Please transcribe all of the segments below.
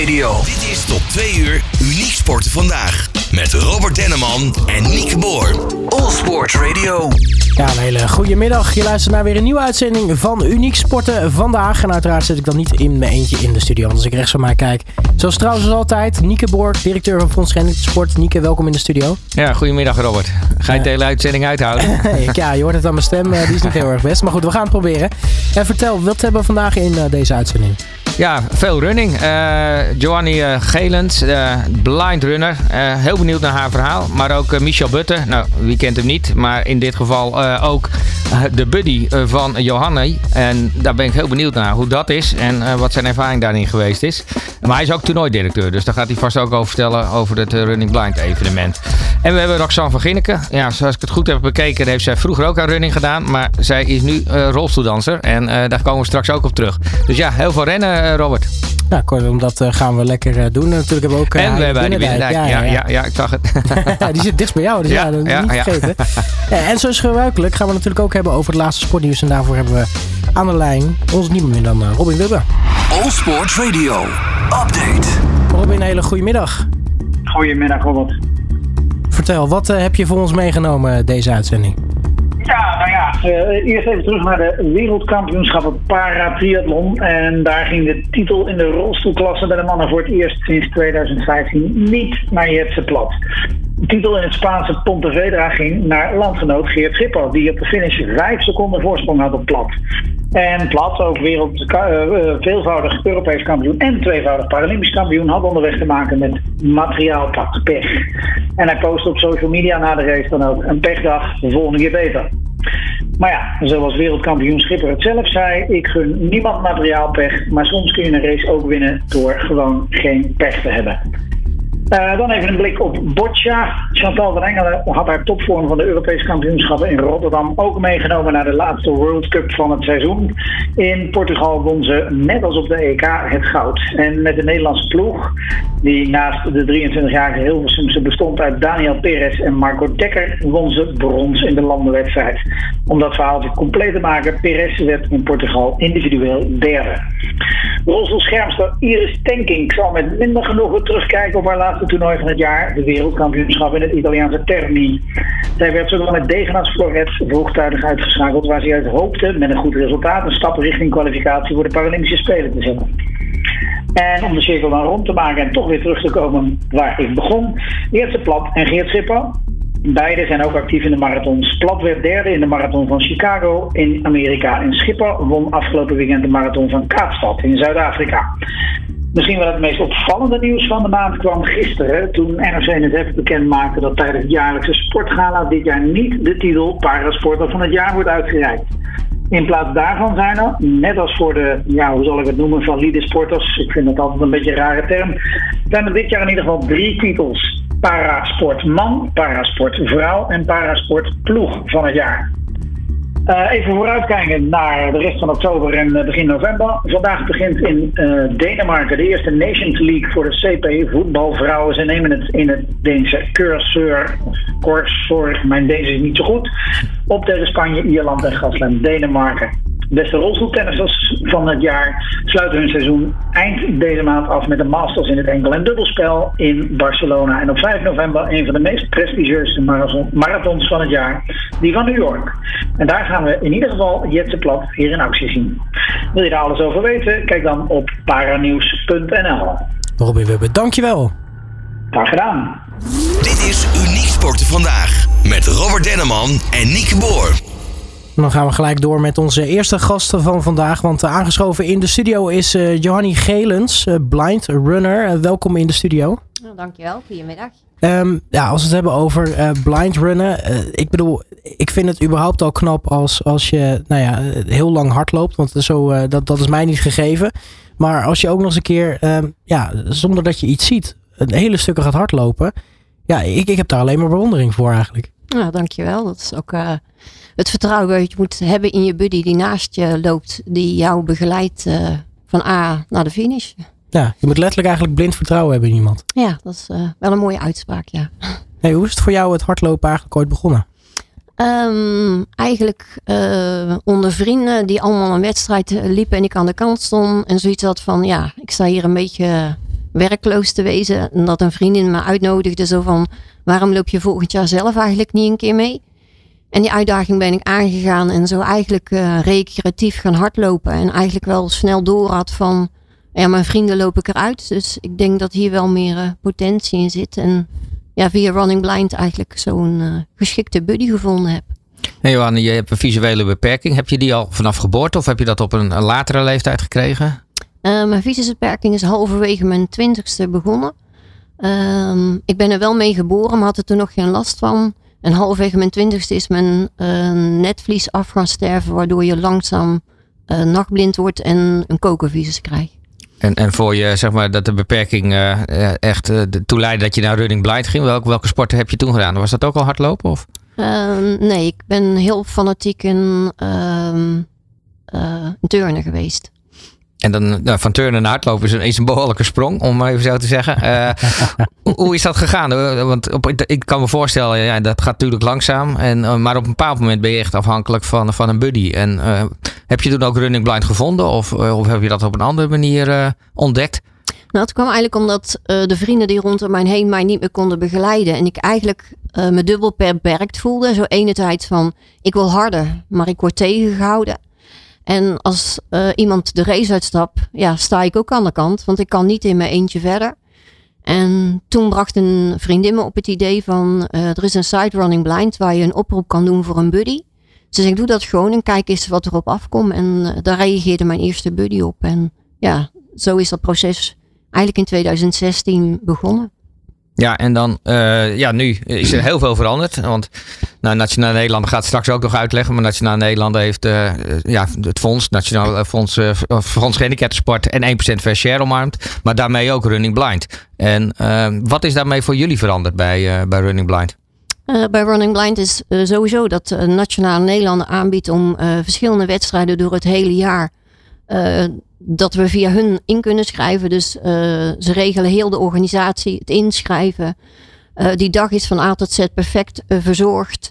Radio. Dit is tot twee uur Uniek Sporten Vandaag. Met Robert Denneman en Nieke Boer. All Sports Radio. Ja, een hele goede middag. Je luistert naar weer een nieuwe uitzending van Uniek Sporten vandaag. En uiteraard zit ik dan niet in mijn eentje in de studio. Want als ik rechts van mij kijk, zoals trouwens als altijd, Nieke Boor, directeur van Fonds Sport. Nieke, welkom in de studio. Ja, goedemiddag Robert. Ga je de hele uitzending uithouden? ja, je hoort het aan mijn stem. eh, Die is niet heel erg best. Maar goed, we gaan het proberen. En vertel, wat hebben we vandaag in eh, deze uitzending? Ja, veel running. Eh Joanny eh, Gelens, eh, blind runner. Heel benieuwd naar haar verhaal. Maar ook Michel Butter. Nou, wie kent hem niet? Maar in dit geval ook de buddy van Johanny. En daar ben ik heel benieuwd naar hoe dat is. En wat zijn ervaring daarin geweest is. Maar hij is ook toernooidirecteur. Dus daar gaat hij vast ook over vertellen over het Running Blind evenement. En we hebben Roxanne van Ginneken. Ja, zoals ik het goed heb bekeken, heeft zij vroeger ook aan running gedaan. Maar zij is nu rolstoeldanser. En daar komen we straks ook op terug. Dus ja, heel veel rennen, Robert. Nou, kortom, dat eh, gaan we lekker eh, doen. En natuurlijk hebben we ook... eh, en we hebben die Binnendijk. Binnendijk. Ja, ja, ja, ik zag het. Ja, die zit dichtst bij jou, dus ja, Ja, dat ja, niet ja. vergeten. Ja, en zoals gebruikelijk gaan we natuurlijk ook hebben over het laatste sportnieuws. En daarvoor hebben we aan de lijn ons niemand meer dan eh, Robin Wubbe. All Sports Radio. Update. Robin, een hele goede middag. Goedemiddag, Robert. Vertel, wat eh, heb je voor ons meegenomen eh, deze uitzending? Ja, eh, eerst even terug naar de wereldkampioenschappen para-triathlon. En daar ging de titel in de rolstoelklasse bij de mannen voor het eerst sinds 2015 niet naar Jetse Plat. De titel in het Spaanse Pontevedra ging naar landgenoot Geert Schipper, die op de finish 5 seconden voorsprong had op Plat. En Plat, ook wereld, eh, eh, veelvoudig Europees kampioen en tweevoudig Paralympisch kampioen, had onderweg te maken met materiaalpak pech. En hij postte op social media na de race dan ook een pechdag, de volgende keer beter. Maar ja, zoals wereldkampioen Schipper het zelf zei, ik gun niemand materiaalpech, maar soms kun je een race ook winnen door gewoon geen pech te hebben. Eh, dan even een blik op Boccia. Chantal van Engelen had haar topvorm van de Europese kampioenschappen in Rotterdam ook meegenomen naar de laatste World Cup van het seizoen. In Portugal won ze, net als op de EK, het goud. En met de Nederlandse ploeg, die naast de 23-jarige Hilversumse bestond uit Daniel Perez en Marco Dekker, won ze brons in de landenwedstrijd. Om dat verhaaltje compleet te maken, Perez werd in Portugal individueel derde. Rolstoelschermster Iris Tenkink zal met minder genoegen terugkijken op haar laatste toernooi van het jaar, de wereldkampioenschap in het Italiaanse Terni. Zij werd zowel met degen als floret vroegtijdig uitgeschakeld, waar ze uit hoopte met een goed resultaat een stap richting kwalificatie voor de Paralympische Spelen te zetten. En om de cirkel dan rond te maken en toch weer terug te komen waar ik begon, Eerste Plat en Geert Schipper. Beide zijn ook actief in de marathons. Plat werd derde in de marathon van Chicago in Amerika. En Schipper won afgelopen weekend de marathon van Kaapstad in Zuid-Afrika. Misschien wel het meest opvallende nieuws van de maand kwam gisteren toen NRC-NSF bekend maakte dat tijdens het jaarlijkse sportgala dit jaar niet de titel Parasporter van het jaar wordt uitgereikt. In plaats daarvan zijn er, net als voor de, ja, hoe zal ik het noemen, valide sporters, ik vind dat altijd een beetje een rare term, zijn er dit jaar in ieder geval drie titels. Parasport man, parasport vrouw en parasport ploeg van het jaar. Eh, even vooruitkijken naar de rest van oktober en eh, begin november. Vandaag begint in eh, Denemarken de eerste Nations League voor de CP voetbalvrouwen. Ze nemen het in het Deense Curseur. Cursor, mijn Deens is niet zo goed. Op tegen Spanje, Ierland en gastland Denemarken. Beste rolstoeltennissers van het jaar sluiten hun seizoen eind deze maand af met de Masters in het enkel- en dubbelspel in Barcelona. En op 5 november een van de meest prestigieuze marathon- marathons van het jaar, die van New York. En daar gaan we in ieder geval Jetse Plat hier in actie zien. Wil je daar alles over weten? Kijk dan op paranieuws.nl. Robin Wubbe, dankjewel. Graag gedaan. Dit is Uniek Sporten Vandaag. Met Robert Denneman en Nieke Boer. Dan gaan we gelijk door met onze eerste gasten van vandaag. Want eh, aangeschoven in de studio is eh Johanny Gelens, eh, blind runner. Welkom in de studio. Nou, dankjewel, goedemiddag. Ehm, ja, als we het hebben over eh, blind runnen. ik bedoel, ik vind het überhaupt al knap als, als je nou ja, heel lang hard loopt. Want zo, dat, dat is mij niet gegeven. Maar als je ook nog eens een keer, ehm, ja, zonder dat je iets ziet, een hele stukken gaat hardlopen. Ja, ik, ik heb daar alleen maar bewondering voor eigenlijk. Nou, dankjewel. Dat is ook eh, het vertrouwen dat je moet hebben in je buddy die naast je loopt, die jou begeleidt eh, van A naar de finish. Ja, je moet letterlijk eigenlijk blind vertrouwen hebben in iemand. Ja, dat is eh, wel een mooie uitspraak, ja. Hey, hoe is het voor jou het hardlopen eigenlijk ooit begonnen? Ehm, eigenlijk onder vrienden die allemaal een wedstrijd liepen en ik aan de kant stond en zoiets had van, ja, ik sta hier een beetje werkloos te wezen. En dat een vriendin me uitnodigde zo van, waarom loop je volgend jaar zelf eigenlijk niet een keer mee? En die uitdaging ben ik aangegaan en zo eigenlijk uh, recreatief gaan hardlopen. En eigenlijk wel snel door had van, ja, mijn vrienden loop ik eruit. Dus ik denk dat hier wel meer uh, potentie in zit. En ja, via Running Blind eigenlijk zo'n uh, geschikte buddy gevonden heb. Hey Johan, je hebt een visuele beperking. Heb je die al vanaf geboorte of heb je dat op een, een latere leeftijd gekregen? Mijn visuele beperking is halverwege mijn twintigste begonnen. Uh, ik ben er wel mee geboren, maar had er toen nog geen last van. En halverwege mijn twintigste is mijn uh, netvlies af gaan sterven, waardoor je langzaam nachtblind wordt en een kokervisus krijgt. En, en voor je, zeg maar, dat de beperking echt uh, toe leidde dat je naar running blind ging, welke, welke sporten heb je toen gedaan? Was dat ook al hardlopen? Of? Ehm, nee, ik ben heel fanatiek in, uh, turnen geweest. En dan nou, van turnen naar hardlopen is een, is een behoorlijke sprong, om maar even zo te zeggen. Uh, hoe is dat gegaan? Want op, ik kan me voorstellen, ja, dat gaat natuurlijk langzaam. En, uh, maar op een bepaald moment ben je echt afhankelijk van, van een buddy. En uh, heb je toen ook running blind gevonden? Of, of heb je dat op een andere manier ontdekt? Nou, het kwam eigenlijk omdat de vrienden die rondom mij heen mij niet meer konden begeleiden. En ik eigenlijk me dubbel beperkt voelde. Zo ene tijd van, ik wil harder, maar ik word tegengehouden. En als uh, iemand de race uitstapt, ja, sta ik ook aan de kant, want ik kan niet in mijn eentje verder. En toen bracht een vriendin me op het idee van, uh, er is een site running blind waar je een oproep kan doen voor een buddy. Dus ik doe dat gewoon en kijk eens wat erop afkomt. En uh, daar reageerde mijn eerste buddy op. En ja, zo is dat proces eigenlijk in 2016 begonnen. Ja, en dan, uh, ja, nu is er heel veel veranderd. Want nou, Nationaal Nederland gaat straks ook nog uitleggen. Maar Nationaal Nederland heeft uh, ja, het fonds, Nationaal Fonds, uh, Fonds Gehandicaptensport en 1% Fair omarmd. Maar daarmee ook Running Blind. En wat is daarmee voor jullie veranderd bij, bij Running Blind? bij Running Blind is sowieso dat Nationaal Nederland aanbiedt om verschillende wedstrijden door het hele jaar dat we via hun in kunnen schrijven. Dus uh, ze regelen heel de organisatie, het inschrijven. Uh, die dag is van A tot Z perfect uh, verzorgd.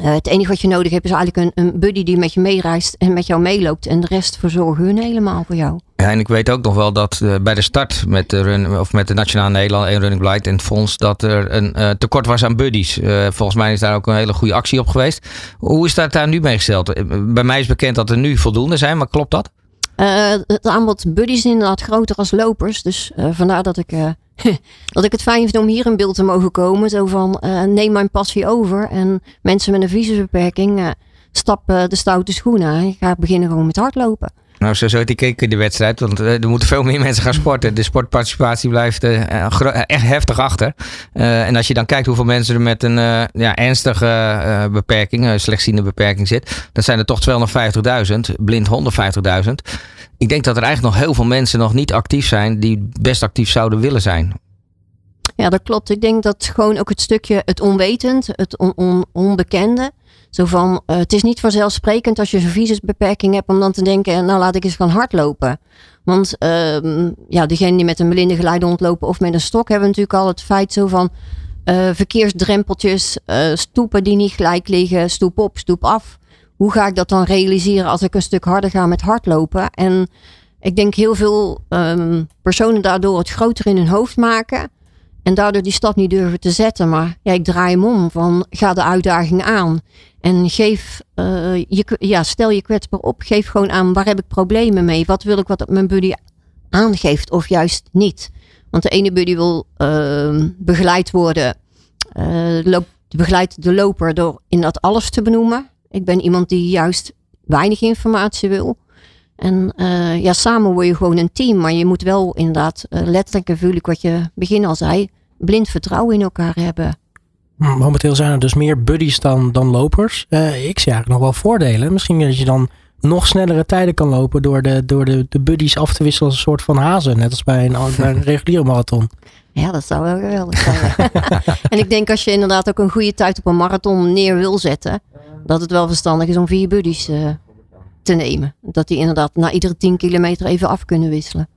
het enige wat je nodig hebt is eigenlijk een, een, buddy die met je meereist en met jou meeloopt. En de rest verzorgen hun helemaal voor jou. Ja, en ik weet ook nog wel dat bij de start met de, run, of met de Nationale Nederland en Running Blind en het fonds dat er een tekort was aan buddies. volgens mij is daar ook een hele goede actie op geweest. Hoe is dat daar nu mee gesteld? Bij mij is bekend dat er nu voldoende zijn, maar klopt dat? Uh, het aanbod buddies is inderdaad groter als lopers. Dus uh, vandaar dat ik, uh, dat ik het fijn vind om hier in beeld te mogen komen. Zo van neem mijn passie over. En mensen met een visusbeperking stappen de stoute schoenen. Ik ga beginnen gewoon met hardlopen. Nou, zo zo die in de wedstrijd. Want er moeten veel meer mensen gaan sporten. De sportparticipatie blijft echt heftig achter. en als je dan kijkt hoeveel mensen er met een ja, ernstige beperking, een slechtziende beperking zit. Dan zijn er toch 250.000, blind 150.000 ik denk dat er eigenlijk nog heel veel mensen nog niet actief zijn die best actief zouden willen zijn. Ja, dat klopt. Ik denk dat gewoon ook het stukje het onwetend, het on on onbekende. Zo van, uh, het is niet vanzelfsprekend als je een visusbeperking hebt om dan te denken, nou laat ik eens gaan hardlopen. Want uh, ja, degene die met een blinde geleider ontlopen of met een stok hebben natuurlijk al het feit zo van uh, verkeersdrempeltjes, stoepen die niet gelijk liggen, stoep op, stoep af hoe ga ik dat dan realiseren als ik een stuk harder ga met hardlopen? En ik denk heel veel um, personen daardoor het groter in hun hoofd maken. En daardoor die stap niet durven te zetten. Maar ja, ik draai hem om van ga de uitdaging aan. En geef, uh, je, ja, stel je kwetsbaar op. Geef gewoon aan waar heb ik problemen mee. Wat wil ik wat mijn buddy aangeeft of juist niet. Want de ene buddy wil uh, begeleid worden. Uh, loop, begeleidt de loper door in dat alles te benoemen. Ik ben iemand die juist weinig informatie wil. En uh, ja, samen word je gewoon een team. Maar je moet wel inderdaad letterlijk en vuurlijk, wat je begin al zei, blind vertrouwen in elkaar hebben. Momenteel zijn er dus meer buddies dan, dan lopers. Uh, ik zie eigenlijk nog wel voordelen. Misschien dat je dan nog snellere tijden kan lopen door de, door de, de buddies af te wisselen als een soort van hazen. Net als bij een, bij een reguliere marathon. Ja, dat zou wel geweldig zijn. en ik denk als je inderdaad ook een goede tijd op een marathon neer wil zetten, dat het wel verstandig is om vier buddies uh, te nemen. Dat die inderdaad na iedere 10 kilometer even af kunnen wisselen.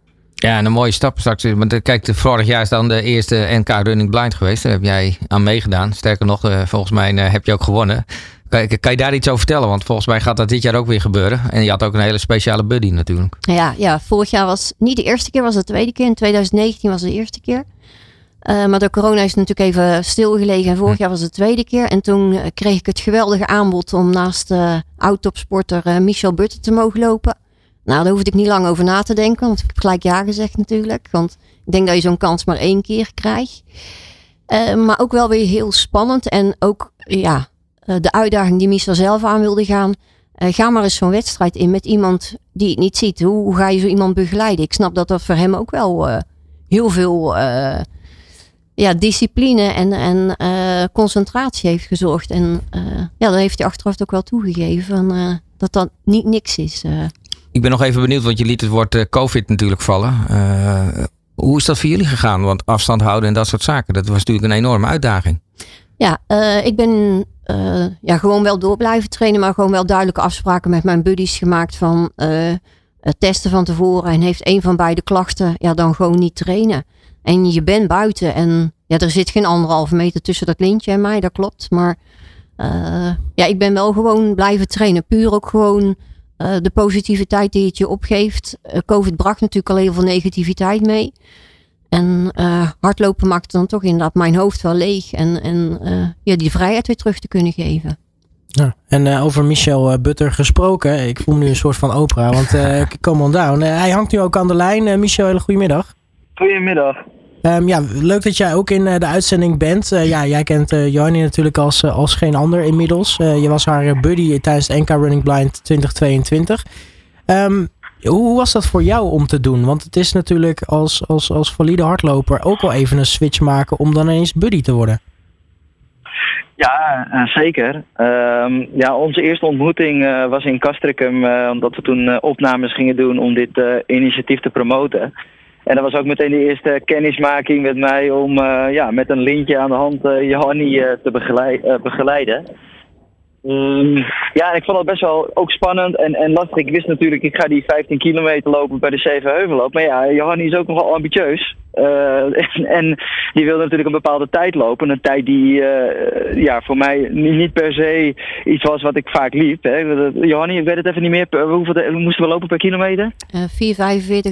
Ja, en een mooie stap straks. Want kijk, vorig jaar is dan de eerste NK Running Blind geweest. Daar heb jij aan meegedaan. Sterker nog, uh, volgens mij uh, heb je ook gewonnen. Kan, je- kan je daar iets over vertellen? Want volgens mij gaat dat dit jaar ook weer gebeuren. En je had ook een hele speciale buddy natuurlijk. Ja, ja, vorig jaar was niet de eerste keer, was het de tweede keer. In 2019 was het de eerste keer. Eh, maar door corona is het natuurlijk even stilgelegen. En vorig jaar was het de tweede keer. En toen eh, kreeg ik het geweldige aanbod om naast uh, oud-topsporter eh, Michel Butte te mogen lopen. Nou, daar hoefde ik niet lang over na te denken. Want ik heb gelijk ja gezegd natuurlijk. Want ik denk dat je zo'n kans maar één keer krijgt. Eh, maar ook wel weer heel spannend. En ook ja, eh, de uitdaging die Michel zelf aan wilde gaan. Eh, ga maar eens zo'n wedstrijd in met iemand die het niet ziet. Hoe, ga je zo iemand begeleiden? Ik snap dat dat voor hem ook wel heel veel ja, discipline en, en concentratie heeft gezorgd. En ja, dat heeft hij achteraf ook wel toegegeven. Van, dat dat niet niks is. Ik ben nog even benieuwd, want je liet het woord eh, COVID natuurlijk vallen. Eh, hoe is dat voor jullie gegaan? Want afstand houden en dat soort zaken, dat was natuurlijk een enorme uitdaging. Ja, eh, ik ben ja, gewoon wel door blijven trainen, maar gewoon wel duidelijke afspraken met mijn buddies gemaakt van het testen van tevoren. En heeft een van beide klachten, ja, dan gewoon niet trainen. En je bent buiten en ja, er zit geen anderhalve meter tussen dat lintje en mij, dat klopt. Maar ja, ik ben wel gewoon blijven trainen. Puur ook gewoon eh, de positiviteit die het je opgeeft. Eh, Covid bracht natuurlijk al heel veel negativiteit mee. En eh, hardlopen maakte dan toch inderdaad mijn hoofd wel leeg. En, en eh, ja, die vrijheid weer terug te kunnen geven. Ja. En eh, over Michel Butter gesproken. Ik voel me nu een soort van opera. Want eh come on down. Eh, hij hangt nu ook aan de lijn. Eh, Michel, hele goedemiddag. Goedemiddag. Ehm, ja, leuk dat jij ook in eh, de uitzending bent. Eh, ja, jij kent uh, natuurlijk als, als geen ander inmiddels. Je was haar buddy tijdens het NK Running Blind 2022. Um, hoe was dat voor jou om te doen? Want het is natuurlijk als, als, als valide hardloper ook wel even een switch maken om dan ineens buddy te worden. Ja, zeker. Um, ja, onze eerste ontmoeting was in Castricum, omdat we toen opnames gingen doen om dit initiatief te promoten. En dat was ook meteen de eerste kennismaking met mij om ja, met een lintje aan de hand Johanny te begeleid, begeleiden. Um, ja, ik vond het best wel ook spannend en, en lastig. Ik wist natuurlijk, ik ga die 15 kilometer lopen bij de Zeven Heuvelloop. Maar ja, Johanny is ook nogal ambitieus. Uh, en, en, die wilde natuurlijk een bepaalde tijd lopen. Een tijd die uh, ja, voor mij niet per se iets was wat ik vaak liep. Hè. Johanny, ik weet het even niet meer. Hoeveel de, moesten we lopen per kilometer? Uh, 4,45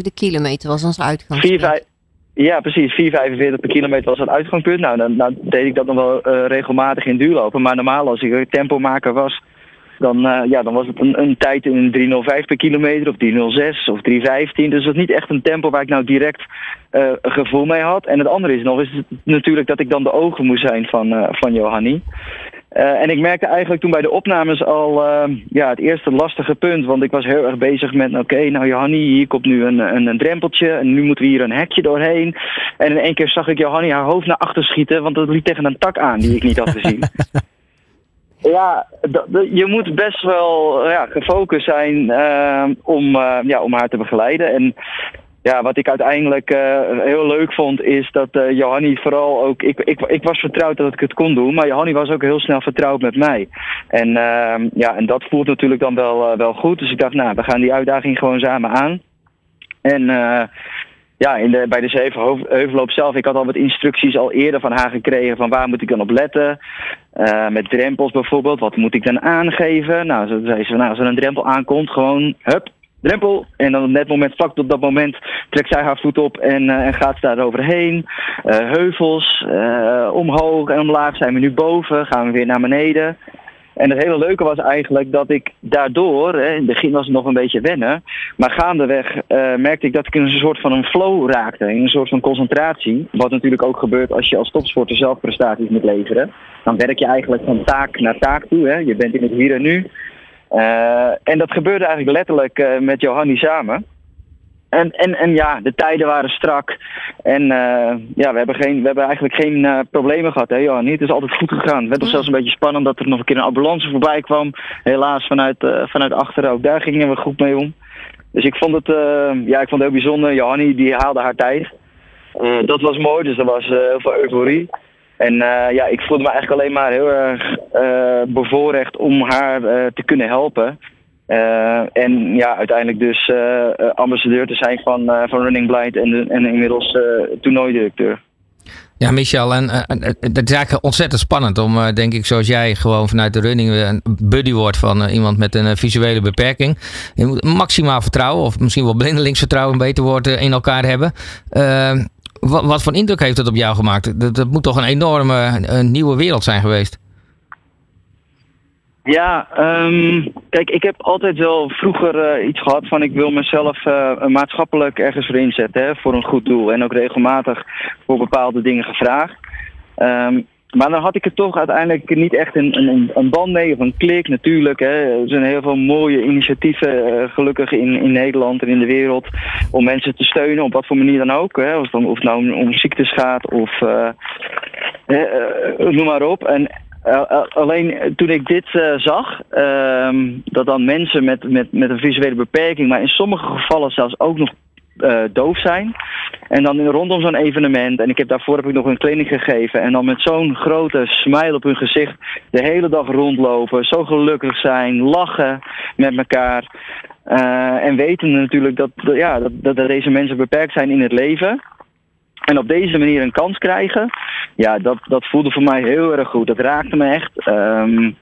de kilometer was ons uitgangspunt. 4, ja, precies. 4,45 per kilometer was het uitgangspunt. Nou, dan, dan, deed ik dat nog wel uh, regelmatig in duurlopen. Maar normaal als ik een tempomaker was, dan, uh, ja, dan was het een, een tijd in 3,05 per kilometer of 3,06 of 3,15. Dus dat was niet echt een tempo waar ik nou direct een gevoel mee had. En het andere is nog is natuurlijk dat ik dan de ogen moest zijn van, van Johanny. Uh, en ik merkte eigenlijk toen bij de opnames al uh, ja, het eerste lastige punt. Want ik was heel erg bezig met, oké, okay, nou Johanny, hier komt nu een, een, een, drempeltje. En nu moeten we hier een hekje doorheen. En in één keer zag ik Johanny haar hoofd naar achter schieten. Want dat liep tegen een tak aan die ik niet had gezien. ja, je moet best wel ja, gefocust zijn uh, om, ja, om haar te begeleiden. En ja, wat ik uiteindelijk uh, heel leuk vond, is dat uh, Johanny vooral ook. Ik, ik, ik was vertrouwd dat ik het kon doen, maar Johanny was ook heel snel vertrouwd met mij. En, uh, ja, en dat voelt natuurlijk dan wel, wel goed. Dus ik dacht, nou, we gaan die uitdaging gewoon samen aan. En ja, in de, bij de Zevenheuvelloop zelf, ik had al wat instructies al eerder van haar gekregen van waar moet ik dan op letten. met drempels bijvoorbeeld, wat moet ik dan aangeven? Nou, zo zei ze, nou, als er een drempel aankomt, gewoon, hup, drempel. En dan op net moment, vlak op dat moment, trekt zij haar voet op en, uh, en gaat ze daar overheen. Uh, heuvels, uh, omhoog en omlaag zijn we nu boven, gaan we weer naar beneden. En het hele leuke was eigenlijk dat ik daardoor, hè, in het begin was het nog een beetje wennen, maar gaandeweg merkte ik dat ik in een soort van een flow raakte, in een soort van concentratie. Wat natuurlijk ook gebeurt als je als topsporter zelf prestaties moet leveren. Dan werk je eigenlijk van taak naar taak toe. Hè. Je bent in het hier en nu. Uh, en dat gebeurde eigenlijk letterlijk uh, met Johanny samen. En, en, en ja, de tijden waren strak. En uh, ja, we hebben, geen, we hebben eigenlijk geen problemen gehad, hè Johanny. Het is altijd goed gegaan. Het werd nog zelfs een beetje spannend dat er nog een keer een ambulance voorbij kwam. Helaas vanuit, vanuit achteren. Ook daar gingen we goed mee om. Dus ik vond het, ja, ik vond het heel bijzonder. Johanny die haalde haar tijd. dat was mooi, dus er was heel veel euforie. En uh, ja, ik voelde me eigenlijk alleen maar heel erg uh, bevoorrecht om haar uh, te kunnen helpen. en ja, uiteindelijk dus ambassadeur te zijn van, van Running Blind en, en inmiddels toernooidirecteur. Ja, Michel, en, eh, het is eigenlijk ontzettend spannend om, eh, denk ik, zoals jij gewoon vanuit de running eh, een buddy wordt van eh, iemand met een eh, visuele beperking. Je moet maximaal vertrouwen, of misschien wel blindelingsvertrouwen, een beter woord, eh, in elkaar hebben. Wat, wat voor indruk heeft het op jou gemaakt? Dat, dat moet toch een enorme eh, nieuwe wereld zijn geweest? Ja, ehm, kijk, ik heb altijd wel vroeger eh, iets gehad van ik wil mezelf eh, maatschappelijk ergens voor inzetten, hè, voor een goed doel. En ook regelmatig voor bepaalde dingen gevraagd. Ehm, maar dan had ik er toch uiteindelijk niet echt een, een, een band mee of een klik natuurlijk. Hè. Er zijn heel veel mooie initiatieven eh, gelukkig in, in Nederland en in de wereld om mensen te steunen op wat voor manier dan ook. Hè. Of, dan, of het nou om, ziektes gaat of eh, eh, noem maar op. En alleen toen ik dit zag, uh, dat dan mensen met, met, met een visuele beperking, maar in sommige gevallen zelfs ook nog uh, doof zijn. En dan rondom zo'n evenement, en ik heb daarvoor heb ik nog een kliniek gegeven, en dan met zo'n grote smile op hun gezicht de hele dag rondlopen, zo gelukkig zijn, lachen met elkaar. Uh, en weten natuurlijk dat, ja, dat, dat deze mensen beperkt zijn in het leven. En op deze manier een kans krijgen, ja, dat, dat voelde voor mij heel erg goed. Dat raakte me echt. Um,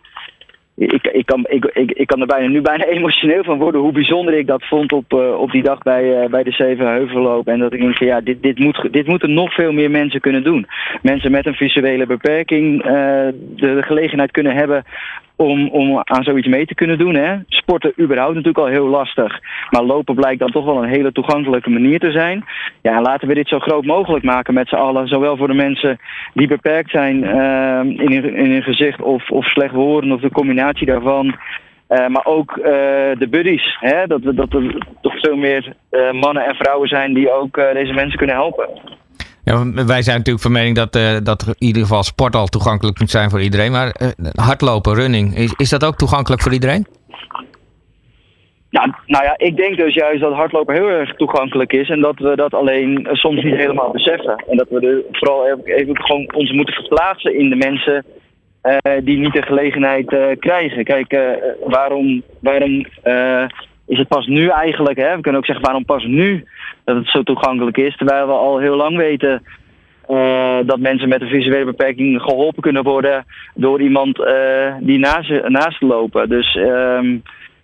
ik, ik, kan, ik, ik, ik kan er bijna, nu bijna emotioneel van worden hoe bijzonder ik dat vond op, uh, op die dag bij, uh, bij de Zevenheuvelloop. En dat ik denk ja, dit, dit, moet, dit moeten nog veel meer mensen kunnen doen. Mensen met een visuele beperking de, de gelegenheid kunnen hebben om, om aan zoiets mee te kunnen doen. Hè. Sporten überhaupt natuurlijk al heel lastig. Maar lopen blijkt dan toch wel een hele toegankelijke manier te zijn. Ja, en laten we dit zo groot mogelijk maken met z'n allen. Zowel voor de mensen die beperkt zijn uh, in, hun, in hun gezicht of, of slecht horen of de combinatie daarvan. Uh, maar ook uh, de buddies. Hè? Dat, dat er toch veel meer mannen en vrouwen zijn die ook deze mensen kunnen helpen. Ja, wij zijn natuurlijk van mening dat, uh, dat in ieder geval sport al toegankelijk moet zijn voor iedereen. Maar uh, hardlopen, running, is, is dat ook toegankelijk voor iedereen? Ja, nou ja, ik denk dus juist dat hardlopen heel erg toegankelijk is. En dat we dat alleen soms niet helemaal beseffen. En dat we er vooral even gewoon ons moeten verplaatsen in de mensen die niet de gelegenheid krijgen. Kijk, waarom, waarom is het pas nu eigenlijk, hè? we kunnen ook zeggen waarom pas nu dat het zo toegankelijk is. Terwijl we al heel lang weten uh, dat mensen met een visuele beperking geholpen kunnen worden door iemand uh, die naast, naast lopen. Dus, um,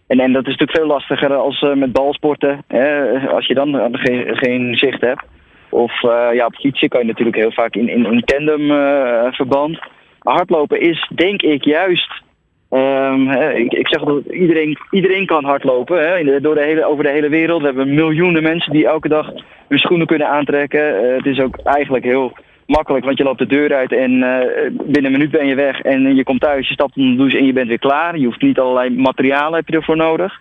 en, en dat is natuurlijk veel lastiger als uh, met balsporten, hè? als je dan geen, geen zicht hebt. Of ja, op fietsen kan je natuurlijk heel vaak in, in, in tandem verband. Maar hardlopen is denk ik juist Um, ik, ik, zeg dat iedereen, iedereen kan hardlopen hè, door de hele, over de hele wereld. We hebben miljoenen mensen die elke dag hun schoenen kunnen aantrekken. Uh, het is ook eigenlijk heel makkelijk, want je loopt de deur uit en uh, binnen een minuut ben je weg. En je komt thuis, je stapt in de douche en je bent weer klaar. Je hoeft niet allerlei materialen heb je ervoor nodig.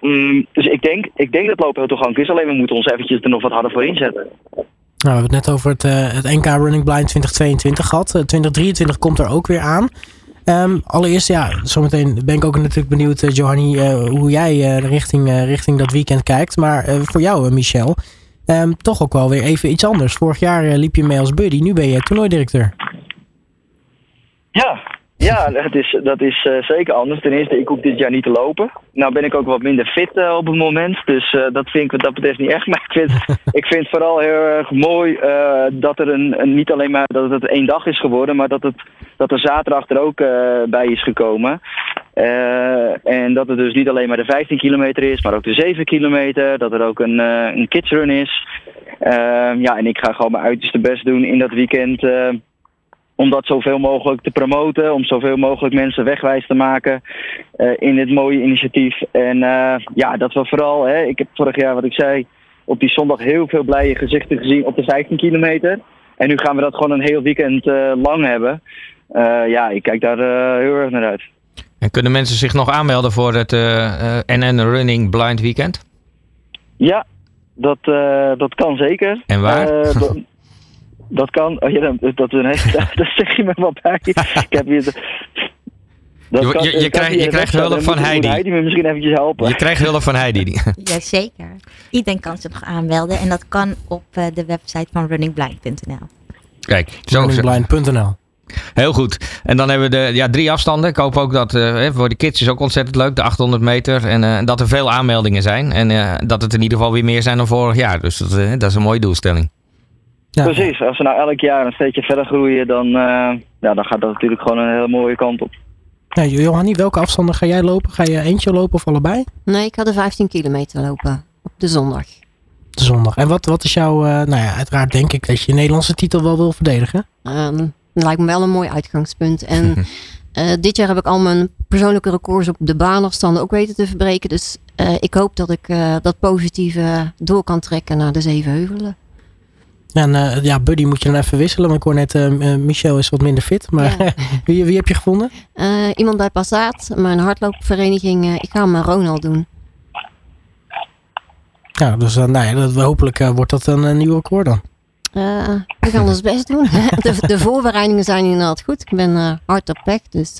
Um, dus ik denk, ik denk dat lopen heel toegankelijk is. Alleen we moeten ons eventjes er nog wat harder voor inzetten. Nou, we hebben het net over het, uh, het NK Running Blind 2022 gehad. 2023 komt er ook weer aan. Um, allereerst, ja, zometeen ben ik ook natuurlijk benieuwd, uh, Johanny, uh, hoe jij uh, richting, richting dat weekend kijkt. Maar voor jou, Michel, um, toch ook wel weer even iets anders. Vorig jaar liep je mee als buddy, nu ben je toernooidirecteur. Ja, ja, dat is, dat is uh, zeker anders. Ten eerste, ik hoef dit jaar niet te lopen. Nou ben ik ook wat minder fit uh, op het moment. Dus uh, dat vind ik wat dat betreft niet echt. Maar ik vind, ik vind het vooral heel erg mooi dat er een, niet alleen maar dat het één dag is geworden, maar dat, het, dat er zaterdag er ook bij is gekomen. en dat het dus niet alleen maar de 15 kilometer is, maar ook de 7 kilometer. Dat er ook een, een kidsrun is. ja, en ik ga gewoon mijn uiterste best doen in dat weekend om dat zoveel mogelijk te promoten, om zoveel mogelijk mensen wegwijs te maken uh, in dit mooie initiatief. En uh, ja, dat we vooral, hè, ik heb vorig jaar wat ik zei, op die zondag heel veel blije gezichten gezien op de 15 kilometer. En nu gaan we dat gewoon een heel weekend uh, lang hebben. ja, ik kijk daar heel erg naar uit. En kunnen mensen zich nog aanmelden voor het NN Running Blind Weekend? Ja, dat, dat kan zeker. En waar? Dat kan. Oh ja, dat, dat, dat zeg je me wel bij. ik heb hier. Dat je, kan, je, je, krijg, je krijgt hulp van Heidi. Heidi me misschien eventjes helpen. Je krijgt hulp van Heidi. Jazeker. Iedereen kan zich nog aanmelden. En dat kan op uh, de website van runningblind.nl. Kijk, runningblind.nl. Heel goed. En dan hebben we de ja, drie afstanden. Ik hoop ook dat uh, voor de kids is ook ontzettend leuk. De 800 meter. En uh, dat er veel aanmeldingen zijn. En uh, dat het in ieder geval weer meer zijn dan vorig jaar. Dus dat, dat is een mooie doelstelling. Ja. Precies, als we nou elk jaar een steentje verder groeien, dan, eh, ja, dan gaat dat natuurlijk gewoon een hele mooie kant op. Ja, Johanny, welke afstanden ga jij lopen? Ga je eentje lopen of allebei? Nee, ik ga de 15 kilometer lopen op de zondag. De zondag. En wat, wat is jouw, eh, nou ja, uiteraard denk ik dat je je Nederlandse titel wel wil verdedigen. Ehm, dat lijkt me wel een mooi uitgangspunt. En eh, dit jaar heb ik al mijn persoonlijke records op de baanafstanden ook weten te verbreken. Dus eh, ik hoop dat ik eh, dat positieve door kan trekken naar de zeven heuvelen. Ja, en eh, ja, Buddy moet je dan even wisselen. Want ik hoor net, eh, eh, Michel is wat minder fit. Maar Ja. wie, wie heb je gevonden? Eh, iemand bij Passaat, mijn hardloopvereniging, eh, ik ga hem met Ronald doen. Ja, dus uh, nou ja, dat, hopelijk uh, wordt dat een, een nieuw record dan. Uh, we gaan ons best doen. de, de, voorbereidingen zijn inderdaad goed. Ik ben uh, hard op weg, dus...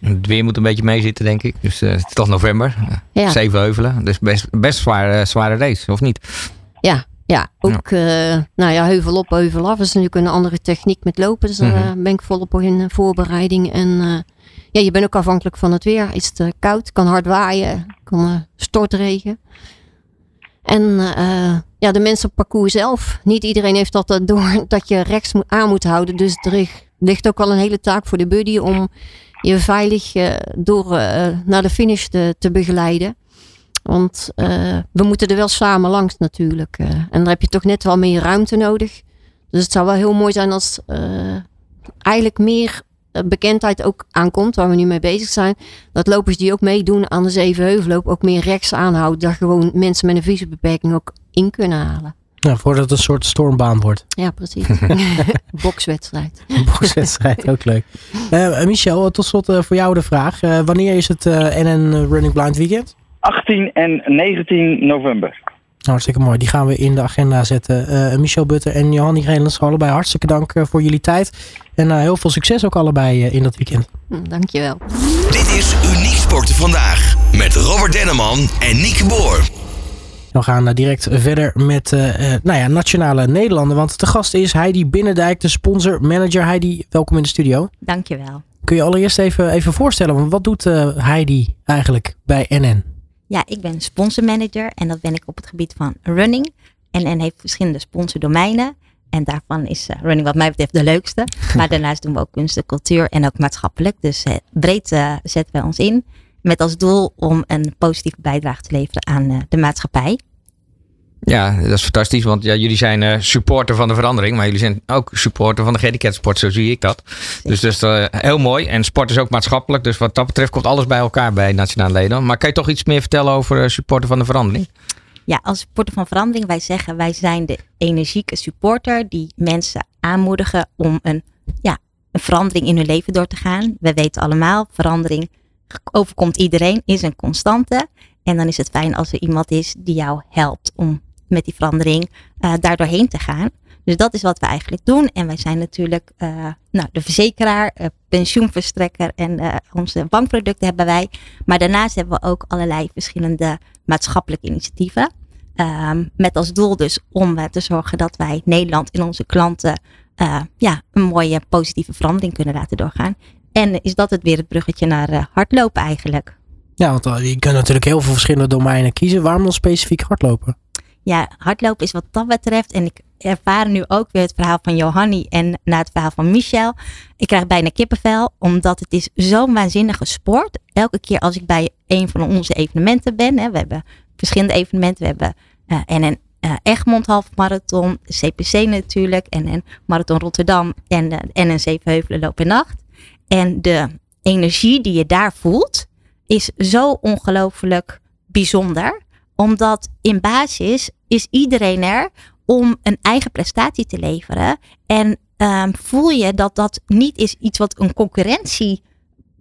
Het weer moet een beetje meezitten, denk ik. Dus het is toch november. Ja. Zeven heuvelen. Dus best, best zware, zware race, of niet? Ja, ja, ook ja. nou ja, heuvel op, heuvel af. Is natuurlijk een andere techniek met lopen. Dus daar mm -hmm. ben ik volop in voorbereiding. En ja, je bent ook afhankelijk van het weer. Is het koud, kan hard waaien, kan stortregen. En ja, de mensen op parcours zelf. Niet iedereen heeft dat door dat je rechts aan moet houden. Dus er ligt ook wel een hele taak voor de buddy om je veilig door naar de finish te, te begeleiden. Want we moeten er wel samen langs natuurlijk. en dan heb je toch net wel meer ruimte nodig. Dus het zou wel heel mooi zijn als eigenlijk meer bekendheid ook aankomt, waar we nu mee bezig zijn. Dat lopers die ook meedoen aan de Zevenheuvelloop ook meer rechts aanhouden. Dat gewoon mensen met een visiebeperking ook in kunnen halen. Ja, voordat het een soort stormbaan wordt. Ja, precies. Bokswedstrijd. Bokswedstrijd, ook leuk. Uh, Michel, tot slot uh, voor jou de vraag. Uh, wanneer is het NN Running Blind Weekend? 18 en 19 november. Hartstikke mooi. Die gaan we in de agenda zetten. Uh, Michel Butter en Johanny Grelens, allebei hartstikke dank uh, voor jullie tijd. En uh, heel veel succes ook allebei in dat weekend. Hm, dankjewel. Dit is Uniek Sporten Vandaag. Met Robert Denneman en Nieke Boer. We gaan direct verder met nou ja, Nationale Nederlanden. Want de gast is Heidi Binnendijk, de sponsor manager. Heidi, welkom in de studio. Dankjewel. Kun je allereerst even, even voorstellen, want wat doet Heidi eigenlijk bij NN? Ja, ik ben sponsormanager en dat ben ik op het gebied van running. NN heeft verschillende sponsordomeinen. En daarvan is uh, running wat mij betreft de leukste. Maar daarnaast doen we ook kunst en cultuur en ook maatschappelijk. Dus uh, breed uh, zetten wij ons in. Met als doel om een positieve bijdrage te leveren aan de maatschappij. Ja, dat is fantastisch. Want ja, jullie zijn uh, supporter van de verandering. Maar jullie zijn ook supporter van de gehandicapt sport. Zo zie ik dat. Dus dat is uh, heel mooi. En sport is ook maatschappelijk. Dus wat dat betreft komt alles bij elkaar bij Nationale Leden. Maar kan je toch iets meer vertellen over uh, supporter van de verandering? Ja, als supporter van verandering. Wij zeggen wij zijn de energieke supporter. Die mensen aanmoedigen om een, ja, een verandering in hun leven door te gaan. We weten allemaal, verandering overkomt iedereen. Is een constante. En dan is het fijn als er iemand is die jou helpt om met die verandering uh, daar doorheen te gaan. Dus dat is wat we eigenlijk doen. En wij zijn natuurlijk uh, nou, de verzekeraar, uh, pensioenverstrekker en onze bankproducten hebben wij. Maar daarnaast hebben we ook allerlei verschillende maatschappelijke initiatieven. Um, met als doel dus om te zorgen dat wij Nederland en onze klanten ja, een mooie positieve verandering kunnen laten doorgaan. En is dat het weer het bruggetje naar hardlopen eigenlijk. Ja, want je kunt natuurlijk heel veel verschillende domeinen kiezen. Waarom dan specifiek hardlopen? Ja, hardlopen is wat dat betreft. En ik ervaar nu ook weer het verhaal van Johanny en na het verhaal van Michel. Ik krijg bijna kippenvel, omdat het is zo'n waanzinnige sport. Elke keer als ik bij een van onze evenementen ben. Hè, we hebben verschillende evenementen. We hebben uh, en een uh, Egmond halfmarathon, CPC natuurlijk. En een Marathon Rotterdam en, uh, en een Zevenheuvelen loop in nacht. En de energie die je daar voelt, is zo ongelooflijk bijzonder omdat in basis is iedereen er om een eigen prestatie te leveren. En um, voel je dat dat niet is iets wat een concurrentie,